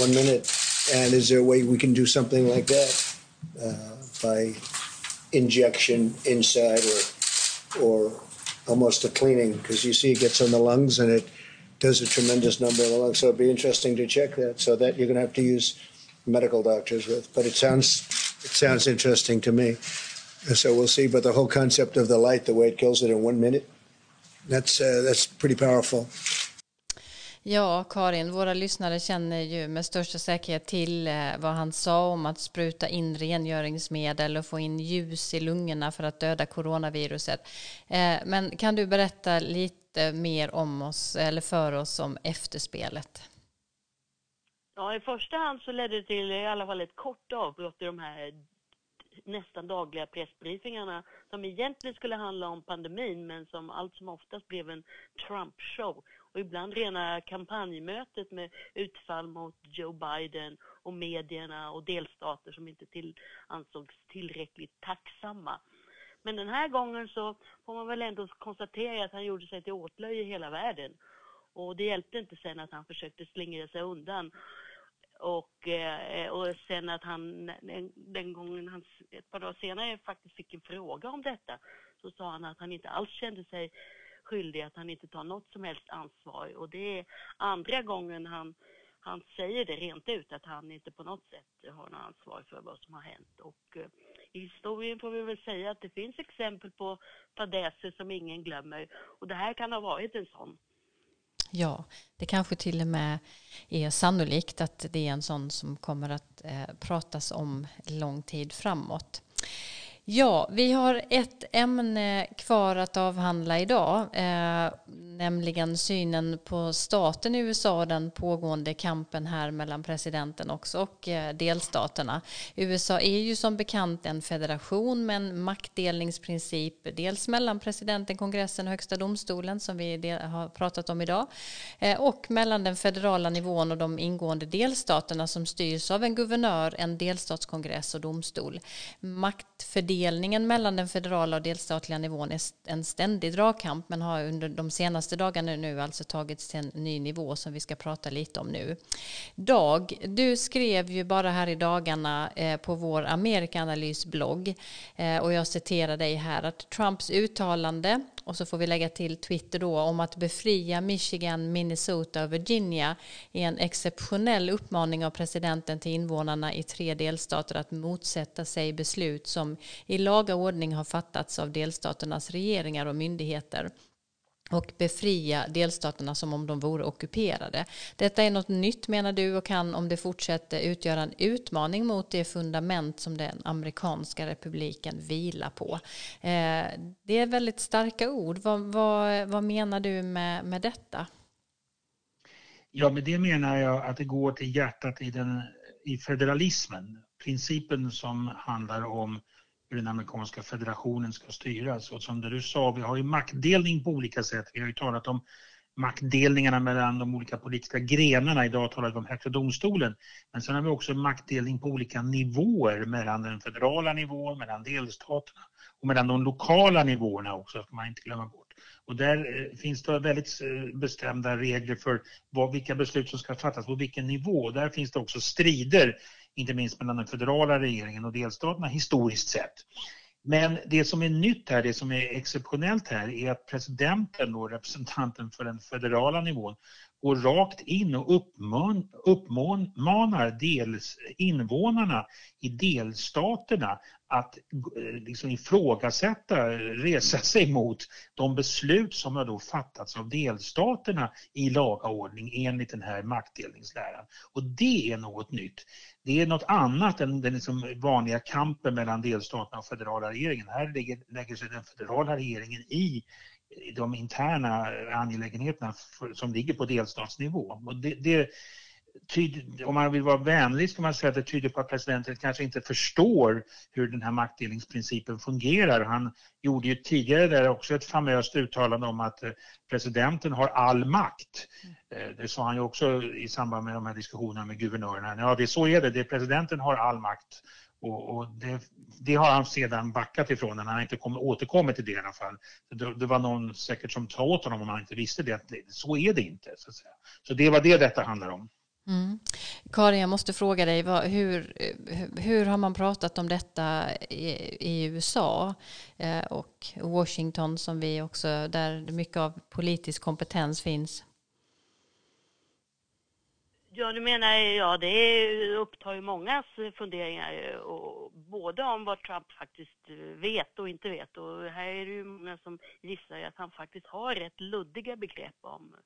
one minute. And is there a way we can do something like that uh, by injection inside or or almost a cleaning? Because you see, it gets on the lungs and it does a tremendous number in the lungs. So it'd be interesting to check that. So that you're going to have to use medical doctors with. But it sounds it sounds interesting to me. So we'll see. But the whole concept of the light, the way it kills it in one minute, that's uh, that's pretty powerful. Ja, Karin, våra lyssnare känner ju med största säkerhet till eh, vad han sa om att spruta in rengöringsmedel och få in ljus i lungorna för att döda coronaviruset. Eh, men kan du berätta lite mer om oss, eller för oss, om efterspelet? Ja, i första hand så ledde det till i alla fall ett kort avbrott i de här nästan dagliga pressbriefingarna som egentligen skulle handla om pandemin men som allt som oftast blev en Trump-show och ibland rena kampanjmötet med utfall mot Joe Biden och medierna och delstater som inte till, ansågs tillräckligt tacksamma. Men den här gången så får man väl ändå konstatera att han gjorde sig till åtlöje i hela världen. Och det hjälpte inte sen att han försökte slingra sig undan Och, eh, och sen att han den, den gången han ett par dagar senare faktiskt fick en fråga om detta så sa han att han inte alls kände sig skyldig, att han inte tar något som helst ansvar. Och det är andra gången han, han säger det rent ut, att han inte på något sätt har något ansvar för vad som har hänt. Och eh, i historien får vi väl säga att det finns exempel på fadäser som ingen glömmer. Och det här kan ha varit en sån. Ja, det kanske till och med är sannolikt att det är en sån som kommer att eh, pratas om lång tid framåt. Ja, vi har ett ämne kvar att avhandla idag, eh, nämligen synen på staten i USA och den pågående kampen här mellan presidenten också och eh, delstaterna. USA är ju som bekant en federation med en maktdelningsprincip, dels mellan presidenten, kongressen och högsta domstolen som vi har pratat om idag, eh, och mellan den federala nivån och de ingående delstaterna som styrs av en guvernör, en delstatskongress och domstol. Maktfördelning fördelningen mellan den federala och delstatliga nivån är en ständig dragkamp men har under de senaste dagarna nu alltså tagits till en ny nivå som vi ska prata lite om nu. Dag, du skrev ju bara här i dagarna eh, på vår Amerikanalysblogg eh, och jag citerar dig här att Trumps uttalande och så får vi lägga till Twitter då om att befria Michigan, Minnesota och Virginia är en exceptionell uppmaning av presidenten till invånarna i tre delstater att motsätta sig beslut som i laga ordning har fattats av delstaternas regeringar och myndigheter och befria delstaterna som om de vore ockuperade. Detta är något nytt menar du och kan om det fortsätter utgöra en utmaning mot det fundament som den amerikanska republiken vilar på. Eh, det är väldigt starka ord. Vad, vad, vad menar du med, med detta? Ja, med det menar jag att det går till hjärtat i, den, i federalismen. Principen som handlar om hur den amerikanska federationen ska styras. Och som du sa, vi har ju maktdelning på olika sätt. Vi har ju talat om maktdelningarna mellan de olika politiska grenarna. Idag talar vi om Högsta domstolen. Men sen har vi också maktdelning på olika nivåer mellan den federala nivån, mellan delstaterna och mellan de lokala nivåerna också, ska man inte glömma bort. Och där eh, finns det väldigt eh, bestämda regler för vad, vilka beslut som ska fattas på vilken nivå. Där finns det också strider inte minst mellan den federala regeringen och delstaterna historiskt sett. Men det som är nytt här, det som är exceptionellt här är att presidenten och representanten för den federala nivån går rakt in och uppman, uppmanar dels invånarna i delstaterna att liksom ifrågasätta, resa sig mot de beslut som har då fattats av delstaterna i laga ordning enligt den här maktdelningsläran. Och det är något nytt. Det är något annat än den liksom vanliga kampen mellan delstaterna och federala regeringen. Här lägger, lägger sig den federala regeringen i de interna angelägenheterna för, som ligger på delstatsnivå. Och det, det tyder, om man vill vara vänlig ska man säga att det tyder på att presidenten kanske inte förstår hur den här maktdelningsprincipen fungerar. Han gjorde ju tidigare där också ett famöst uttalande om att eh, presidenten har all makt. Eh, det sa han ju också i samband med de här diskussionerna med guvernörerna. Ja, det, så är det. det presidenten har all makt och, och det, det, har han sedan backat ifrån, han har inte kom, återkommit till det i alla fall. Det, det, var någon säkert som tog åt honom om han inte visste det, att så är det inte. Så, så det var det detta handlar om. Mm. Karin, jag måste fråga dig, vad, hur, hur har man pratat om detta i, i USA eh, och Washington som vi också, där mycket av politisk kompetens finns? Ja, du menar ja, det upptar ju mångas funderingar, och både om vad Trump faktiskt vet och inte vet. Och här är det ju många som gissar att han faktiskt har rätt luddiga begrepp om,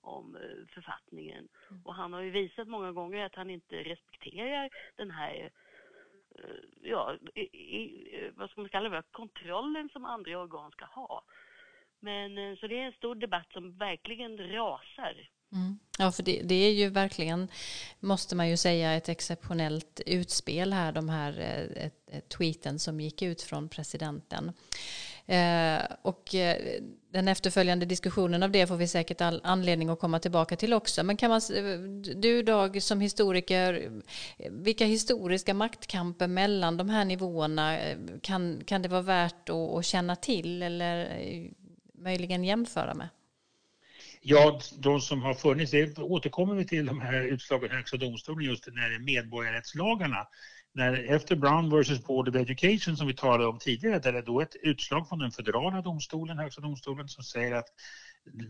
om författningen. Och han har ju visat många gånger att han inte respekterar den här ja, i, i, vad ska man kalla det, kontrollen som andra organ ska ha. Men så det är en stor debatt som verkligen rasar. Mm. Ja, för det, det, är ju verkligen, måste man ju säga, ett exceptionellt utspel här, de här eh, tweeten som gick ut från presidenten. Eh, och eh, den efterföljande diskussionen av det får vi säkert all anledning att komma tillbaka till också. Men kan man, du Dag som historiker, vilka historiska maktkamper mellan de här nivåerna eh, kan, kan det vara värt att, att känna till eller eh, möjligen jämföra med? Ja, de som har funnits, det återkommer vi till de här utslagen i Högsta domstolen just när det är medborgarrättslagarna. När, efter Brown vs Board of Education som vi talade om tidigare, där det är då ett utslag från den federala domstolen, Högsta domstolen, som säger att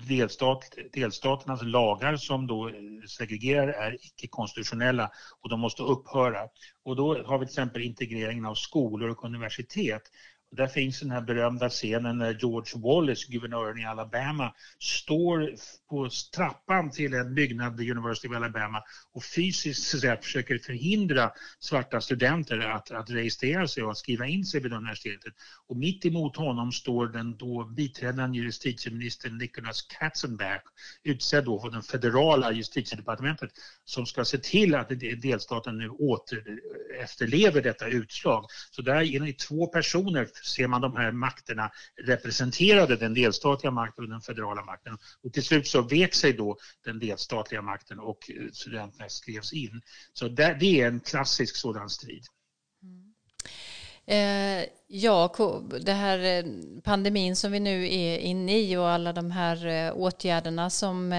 delstat, delstaternas lagar som då segregerar är icke-konstitutionella och de måste upphöra. Och då har vi till exempel integreringen av skolor och universitet där finns den här berömda scenen när George Wallace, guvernören i Alabama, står på trappan till en byggnad vid University of Alabama och fysiskt så säga, försöker förhindra svarta studenter att, att registrera sig och att skriva in sig vid universitetet. Och mitt emot honom står den då biträdande justitieministern Nicholas Katzenberg, utsedd då från det federala justitiedepartementet, som ska se till att delstaten nu åter efterlever detta utslag. Så där är ni två personer ser man de här makterna representerade, den delstatliga makten och den federala makten. Och till slut så vek sig då den delstatliga makten och eh, studenterna skrevs in. Så det, det är en klassisk sådan strid. Mm. Eh, ja, det här eh, pandemin som vi nu är inne i och alla de här eh, åtgärderna som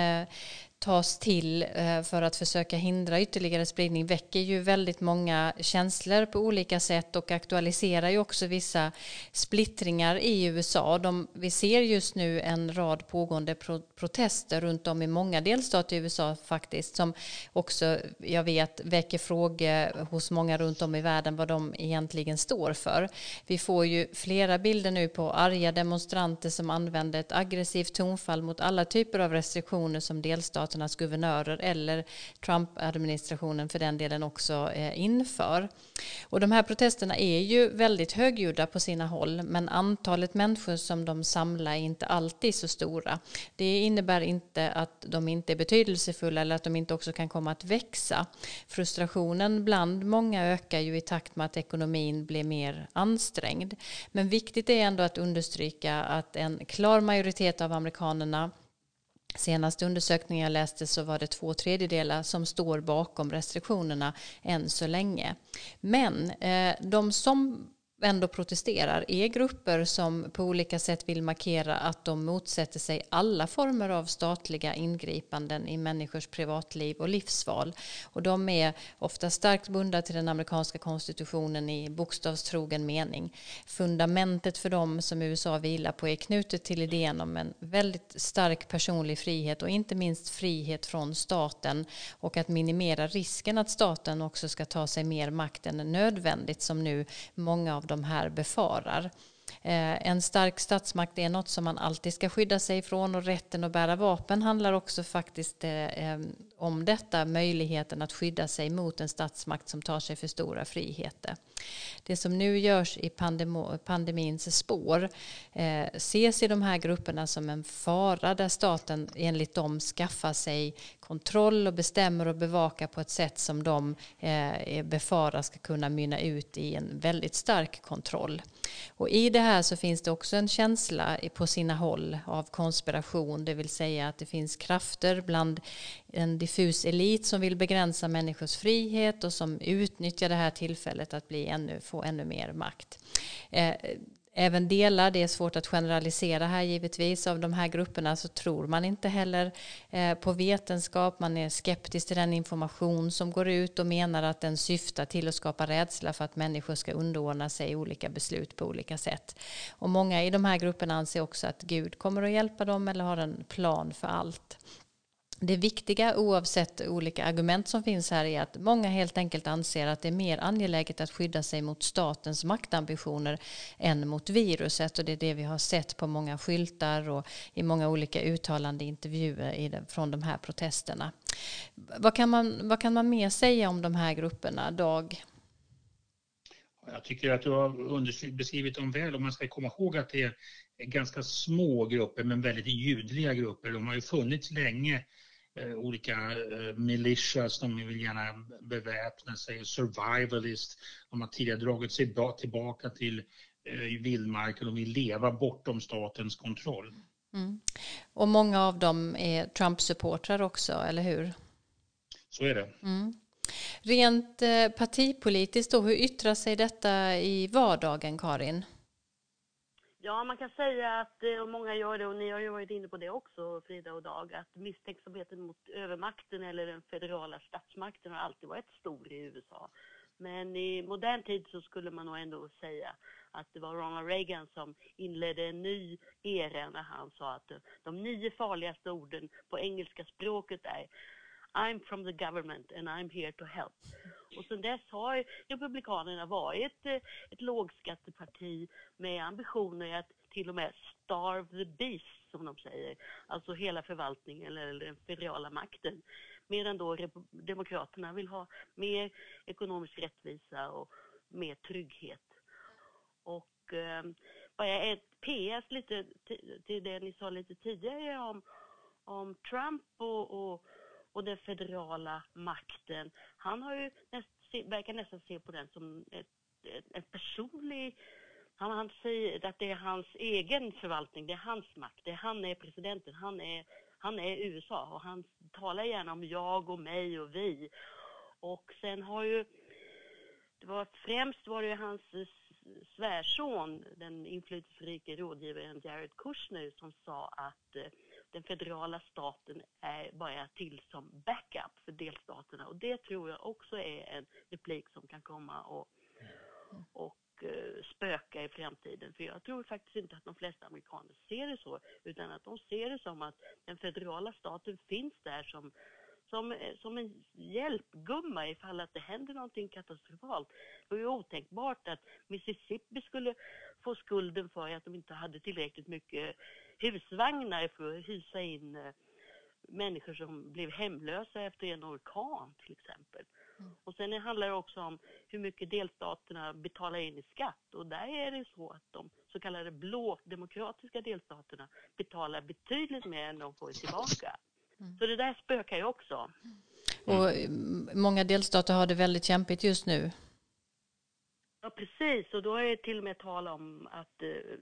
tas till eh, för att försöka hindra ytterligare spridning väcker ju väldigt många känslor på olika sätt och aktualiserar ju också vissa splittringar i USA. De, vi ser just nu en rad pågående pro protester runt om i många delstater i USA faktiskt som också, jag vet, väcker frågor hos många runt om i världen vad de egentligen står för. Vi får ju flera bilder nu på arga demonstranter som använder ett aggressivt tonfall mot alla typer av restriktioner som delstater delstaternas guvernörer eller Trump-administrationen för den delen också eh, inför. Och de här protesterna är ju väldigt högljudda på sina håll men antalet människor som de samlar är inte alltid så stora. Det innebär inte att de inte är betydelsefulla eller att de inte också kan komma att växa. Frustrationen bland många ökar ju i takt med att ekonomin blir mer ansträngd. Men viktigt är ändå att understryka att en klar majoritet av amerikanerna Senaste undersökningen jag läste så var det två tredjedelar som står bakom restriktionerna än så länge. Men eh, de som ändå protesterar är grupper som på olika sätt vill markera att de motsätter sig alla former av statliga ingripanden i människors privatliv och livsval. Och de är ofta starkt bundna till den amerikanska konstitutionen i bokstavstrogen mening. Fundamentet för dem som USA vilar på är knutet till idén om en väldigt stark personlig frihet och inte minst frihet från staten och att minimera risken att staten också ska ta sig mer makt än nödvändigt som nu många av de här befarar. Eh, en stark statsmakt är något som man alltid ska skydda sig ifrån och rätten att bära vapen handlar också faktiskt eh, om detta, möjligheten att skydda sig mot en statsmakt som tar sig för stora friheter. Det som nu görs i pandemins spår eh, ses i de här grupperna som en fara där staten enligt dem skaffar sig kontroll och bestämmer och bevakar på ett sätt som de befarar ska kunna mynna ut i en väldigt stark kontroll. Och I det här så finns det också en känsla på sina håll av konspiration, det vill säga att det finns krafter bland en diffus elit som vill begränsa människors frihet och som utnyttjar det här tillfället att bli ännu, få ännu mer makt. Eh, Även delar, det är svårt att generalisera här givetvis, av de här grupperna så tror man inte heller eh, på vetenskap, man är skeptisk till den information som går ut och menar att den syftar till att skapa rädsla för att människor ska underordna sig olika beslut på olika sätt. Och många i de här grupperna anser också att Gud kommer att hjälpa dem eller har en plan för allt. Det viktiga oavsett olika argument som finns här är att många helt enkelt anser att det är mer angeläget att skydda sig mot statens maktambitioner än mot viruset och det är det vi har sett på många skyltar och i många olika uttalande intervjuer från de här protesterna. Vad kan man, vad kan man mer säga om de här grupperna, Dag? Jag tycker att du har beskrivit dem väl och man ska komma ihåg att det är ganska små grupper men väldigt ljudliga grupper. De har ju funnits länge olika eh, militias, de vill gärna beväpna sig, survivalist, de har tidigare dragit sig tillbaka till eh, vildmarken och vill leva bortom statens kontroll. Mm. Och många av dem är Trump-supportrar också, eller hur? Så är det. Mm. Rent eh, partipolitiskt då, hur yttrar sig detta i vardagen, Karin? Ja, man kan säga att, eh, och många gör det, och ni har ju varit inne på det också, Frida och Dag, att misstänksamheten mot övermakten eller den federala statsmakten har alltid varit stor i USA. Men i modern tid så skulle man nog ändå säga att det var Ronald Reagan som inledde en ny era när han sa att de nio farligaste orden på engelska språket är I'm from the government and I'm here to help. Och sen dess har Republikanerna varit eh, ett lågskatteparti med ambitioner att till och med starve the beast, som de säger. Alltså hela förvaltningen eller den federala makten. Medan då Demokraterna vill ha mer ekonomisk rättvisa och mer trygghet. Och eh, bara ett PS lite till det ni sa lite tidigare om, om Trump och, och och den federala makten. Han har ju näst, verkar nästan se på den som ett, ett, ett personlig han, han säger att det är hans egen förvaltning, det är hans makt, det är, han är presidenten, han är, han är USA och han talar gärna om jag och mig och vi. Och sen har ju, det var främst var det hans svärson, den inflytelserike rådgivaren Jared Kushner som sa att eh, den federala staten är bara till som backup för delstaterna. Och det tror jag också är en replik som kan komma och, och uh, spöka i framtiden. För jag tror faktiskt inte att de flesta amerikaner ser det så, utan att de ser det som att den federala staten finns där som som, eh, som en hjälpgumma ifall att det händer någonting katastrofalt. Det var ju otänkbart att Mississippi skulle få skulden för att de inte hade tillräckligt mycket husvagnar för att hysa in eh, människor som blev hemlösa efter en orkan till exempel. Mm. Och sen handlar det också om hur mycket delstaterna betalar in i skatt och där är det så att de så kallade blå demokratiska delstaterna betalar betydligt mer än de får tillbaka. Mm. Så det där spökar ju också. Och mm, många delstater har det väldigt kämpigt just nu. Ja, precis. Och då är det till och med tal om att eh,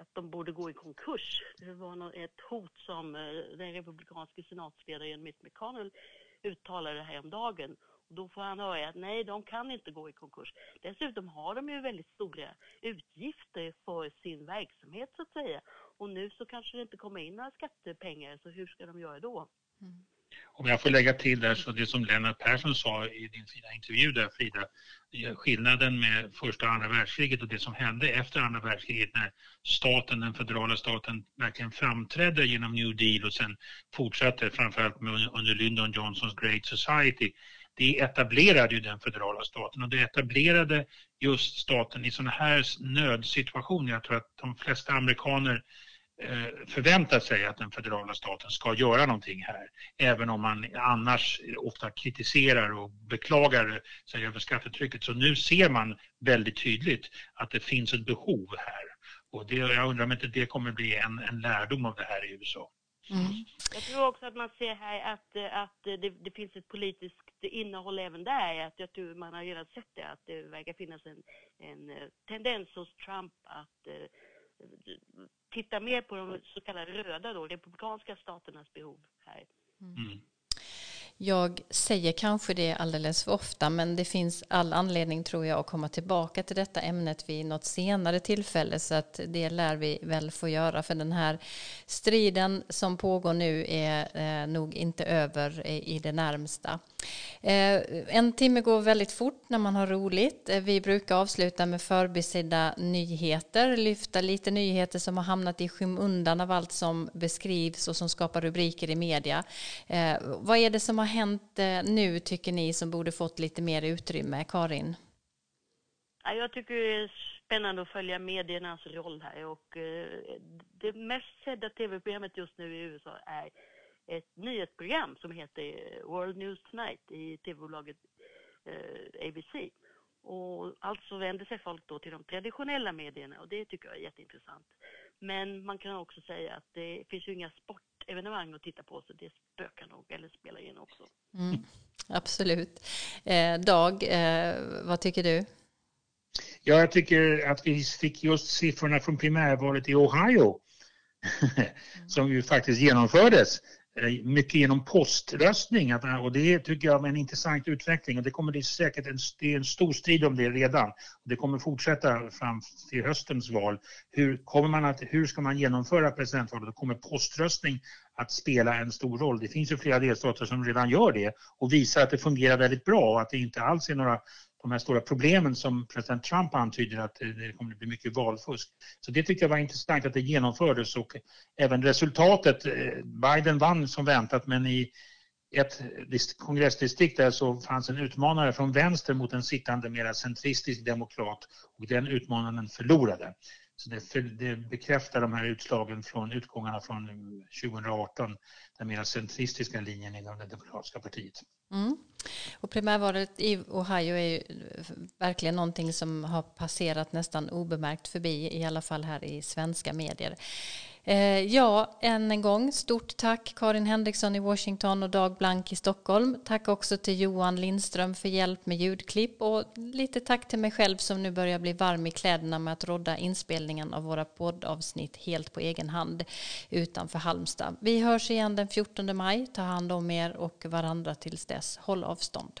att de borde gå i konkurs. Det var ett hot som eh, den republikanske senatsledaren Mitt McConnell uttalade häromdagen. Och då får han höra att nej, de kan inte gå i konkurs. Dessutom har de ju väldigt stora utgifter för sin verksamhet så att säga. Och nu så kanske det inte kommer in några skattepengar, så hur ska de göra då? Mm. Om jag får lägga till där så det som Lennart Persson sa i din fina intervju där Frida, skillnaden med första och andra världskriget och det som hände efter andra världskriget när staten, den federala staten verkligen framträdde genom New Deal och sen fortsatte framförallt under Lyndon Johnsons Great Society. Det etablerade ju den federala staten och det etablerade just staten i sådana här nödsituationer. Jag tror att de flesta amerikaner Eh, förväntar sig att den federala staten ska göra någonting här. Även om man annars ofta kritiserar och beklagar sig över skattetrycket. Så nu ser man väldigt tydligt att det finns ett behov här. Och det, jag undrar om inte det kommer bli en, en lärdom av det här i USA. Mm. Jag tror också att man ser här att, att det, det, finns ett politiskt innehåll även där. Att jag tror man har redan sett det, att det verkar finnas en, en tendens hos Trump att eh, titta mer på de så kallade röda då, republikanska staternas behov här. Mm. Jag säger kanske det alldeles för ofta men det finns all anledning tror jag att komma tillbaka till detta ämnet vid något senare tillfälle så att det lär vi väl få göra för den här striden som pågår nu är eh, nog inte över i det närmsta. Eh, en timme går väldigt fort när man har roligt. Eh, vi brukar avsluta med förbisedda nyheter, lyfta lite nyheter som har hamnat i skymundan av allt som beskrivs och som skapar rubriker i media. Eh, vad är det som har hänt eh, nu tycker ni som borde fått lite mer utrymme? Karin? Jag tycker det är spännande att följa mediernas roll här och eh, det mest sedda tv-programmet just nu i USA är ett nyhetsprogram som heter World News Tonight i tv-bolaget eh, ABC. Och alltså vänder sig folk då till de traditionella medierna och det tycker jag är jätteintressant. Men man kan också säga att det finns ju inga sportevenemang att titta på så det spökar nog eller spelar in också. Mm, absolut. Eh, Dag, eh, vad tycker du? Ja, jag tycker att vi fick just siffrorna från primärvalet i Ohio som ju faktiskt genomfördes Eh, mycket genom poströstning och det tycker jag är en intressant utveckling och det kommer det säkert en, det är en stor strid om det redan. Det kommer fortsätta fram till höstens val. Hur, kommer man att, hur ska man genomföra presidentvalet? Då kommer poströstning att spela en stor roll. Det finns ju flera delstater som redan gör det och visar att det fungerar väldigt bra och att det inte alls är några de här stora problemen som president Trump antyder att det kommer att bli mycket valfusk. Så det tyckte jag var intressant att det genomfördes och även resultatet. Eh, Biden vann som väntat men i ett kongressdistrikt där så fanns en utmanare från vänster mot en sittande mera centristisk demokrat och den utmanaren förlorade. Så det, för, det, bekräftar de här utslagen från utgångarna från 2018, den mer centristiska linjen inom det demokratiska partiet. Mm. Och primärvalet i Ohio är ju verkligen någonting som har passerat nästan obemärkt förbi, i alla fall här i svenska medier. Eh, ja, än en gång stort tack Karin Henriksson i Washington och Dag Blank i Stockholm. Tack också till Johan Lindström för hjälp med ljudklipp och lite tack till mig själv som nu börjar bli varm i kläderna med att rodda inspelningen av våra poddavsnitt helt på egen hand utanför Halmstad. Vi hörs igen den 14 maj. Ta hand om er och varandra tills dess. Håll avstånd.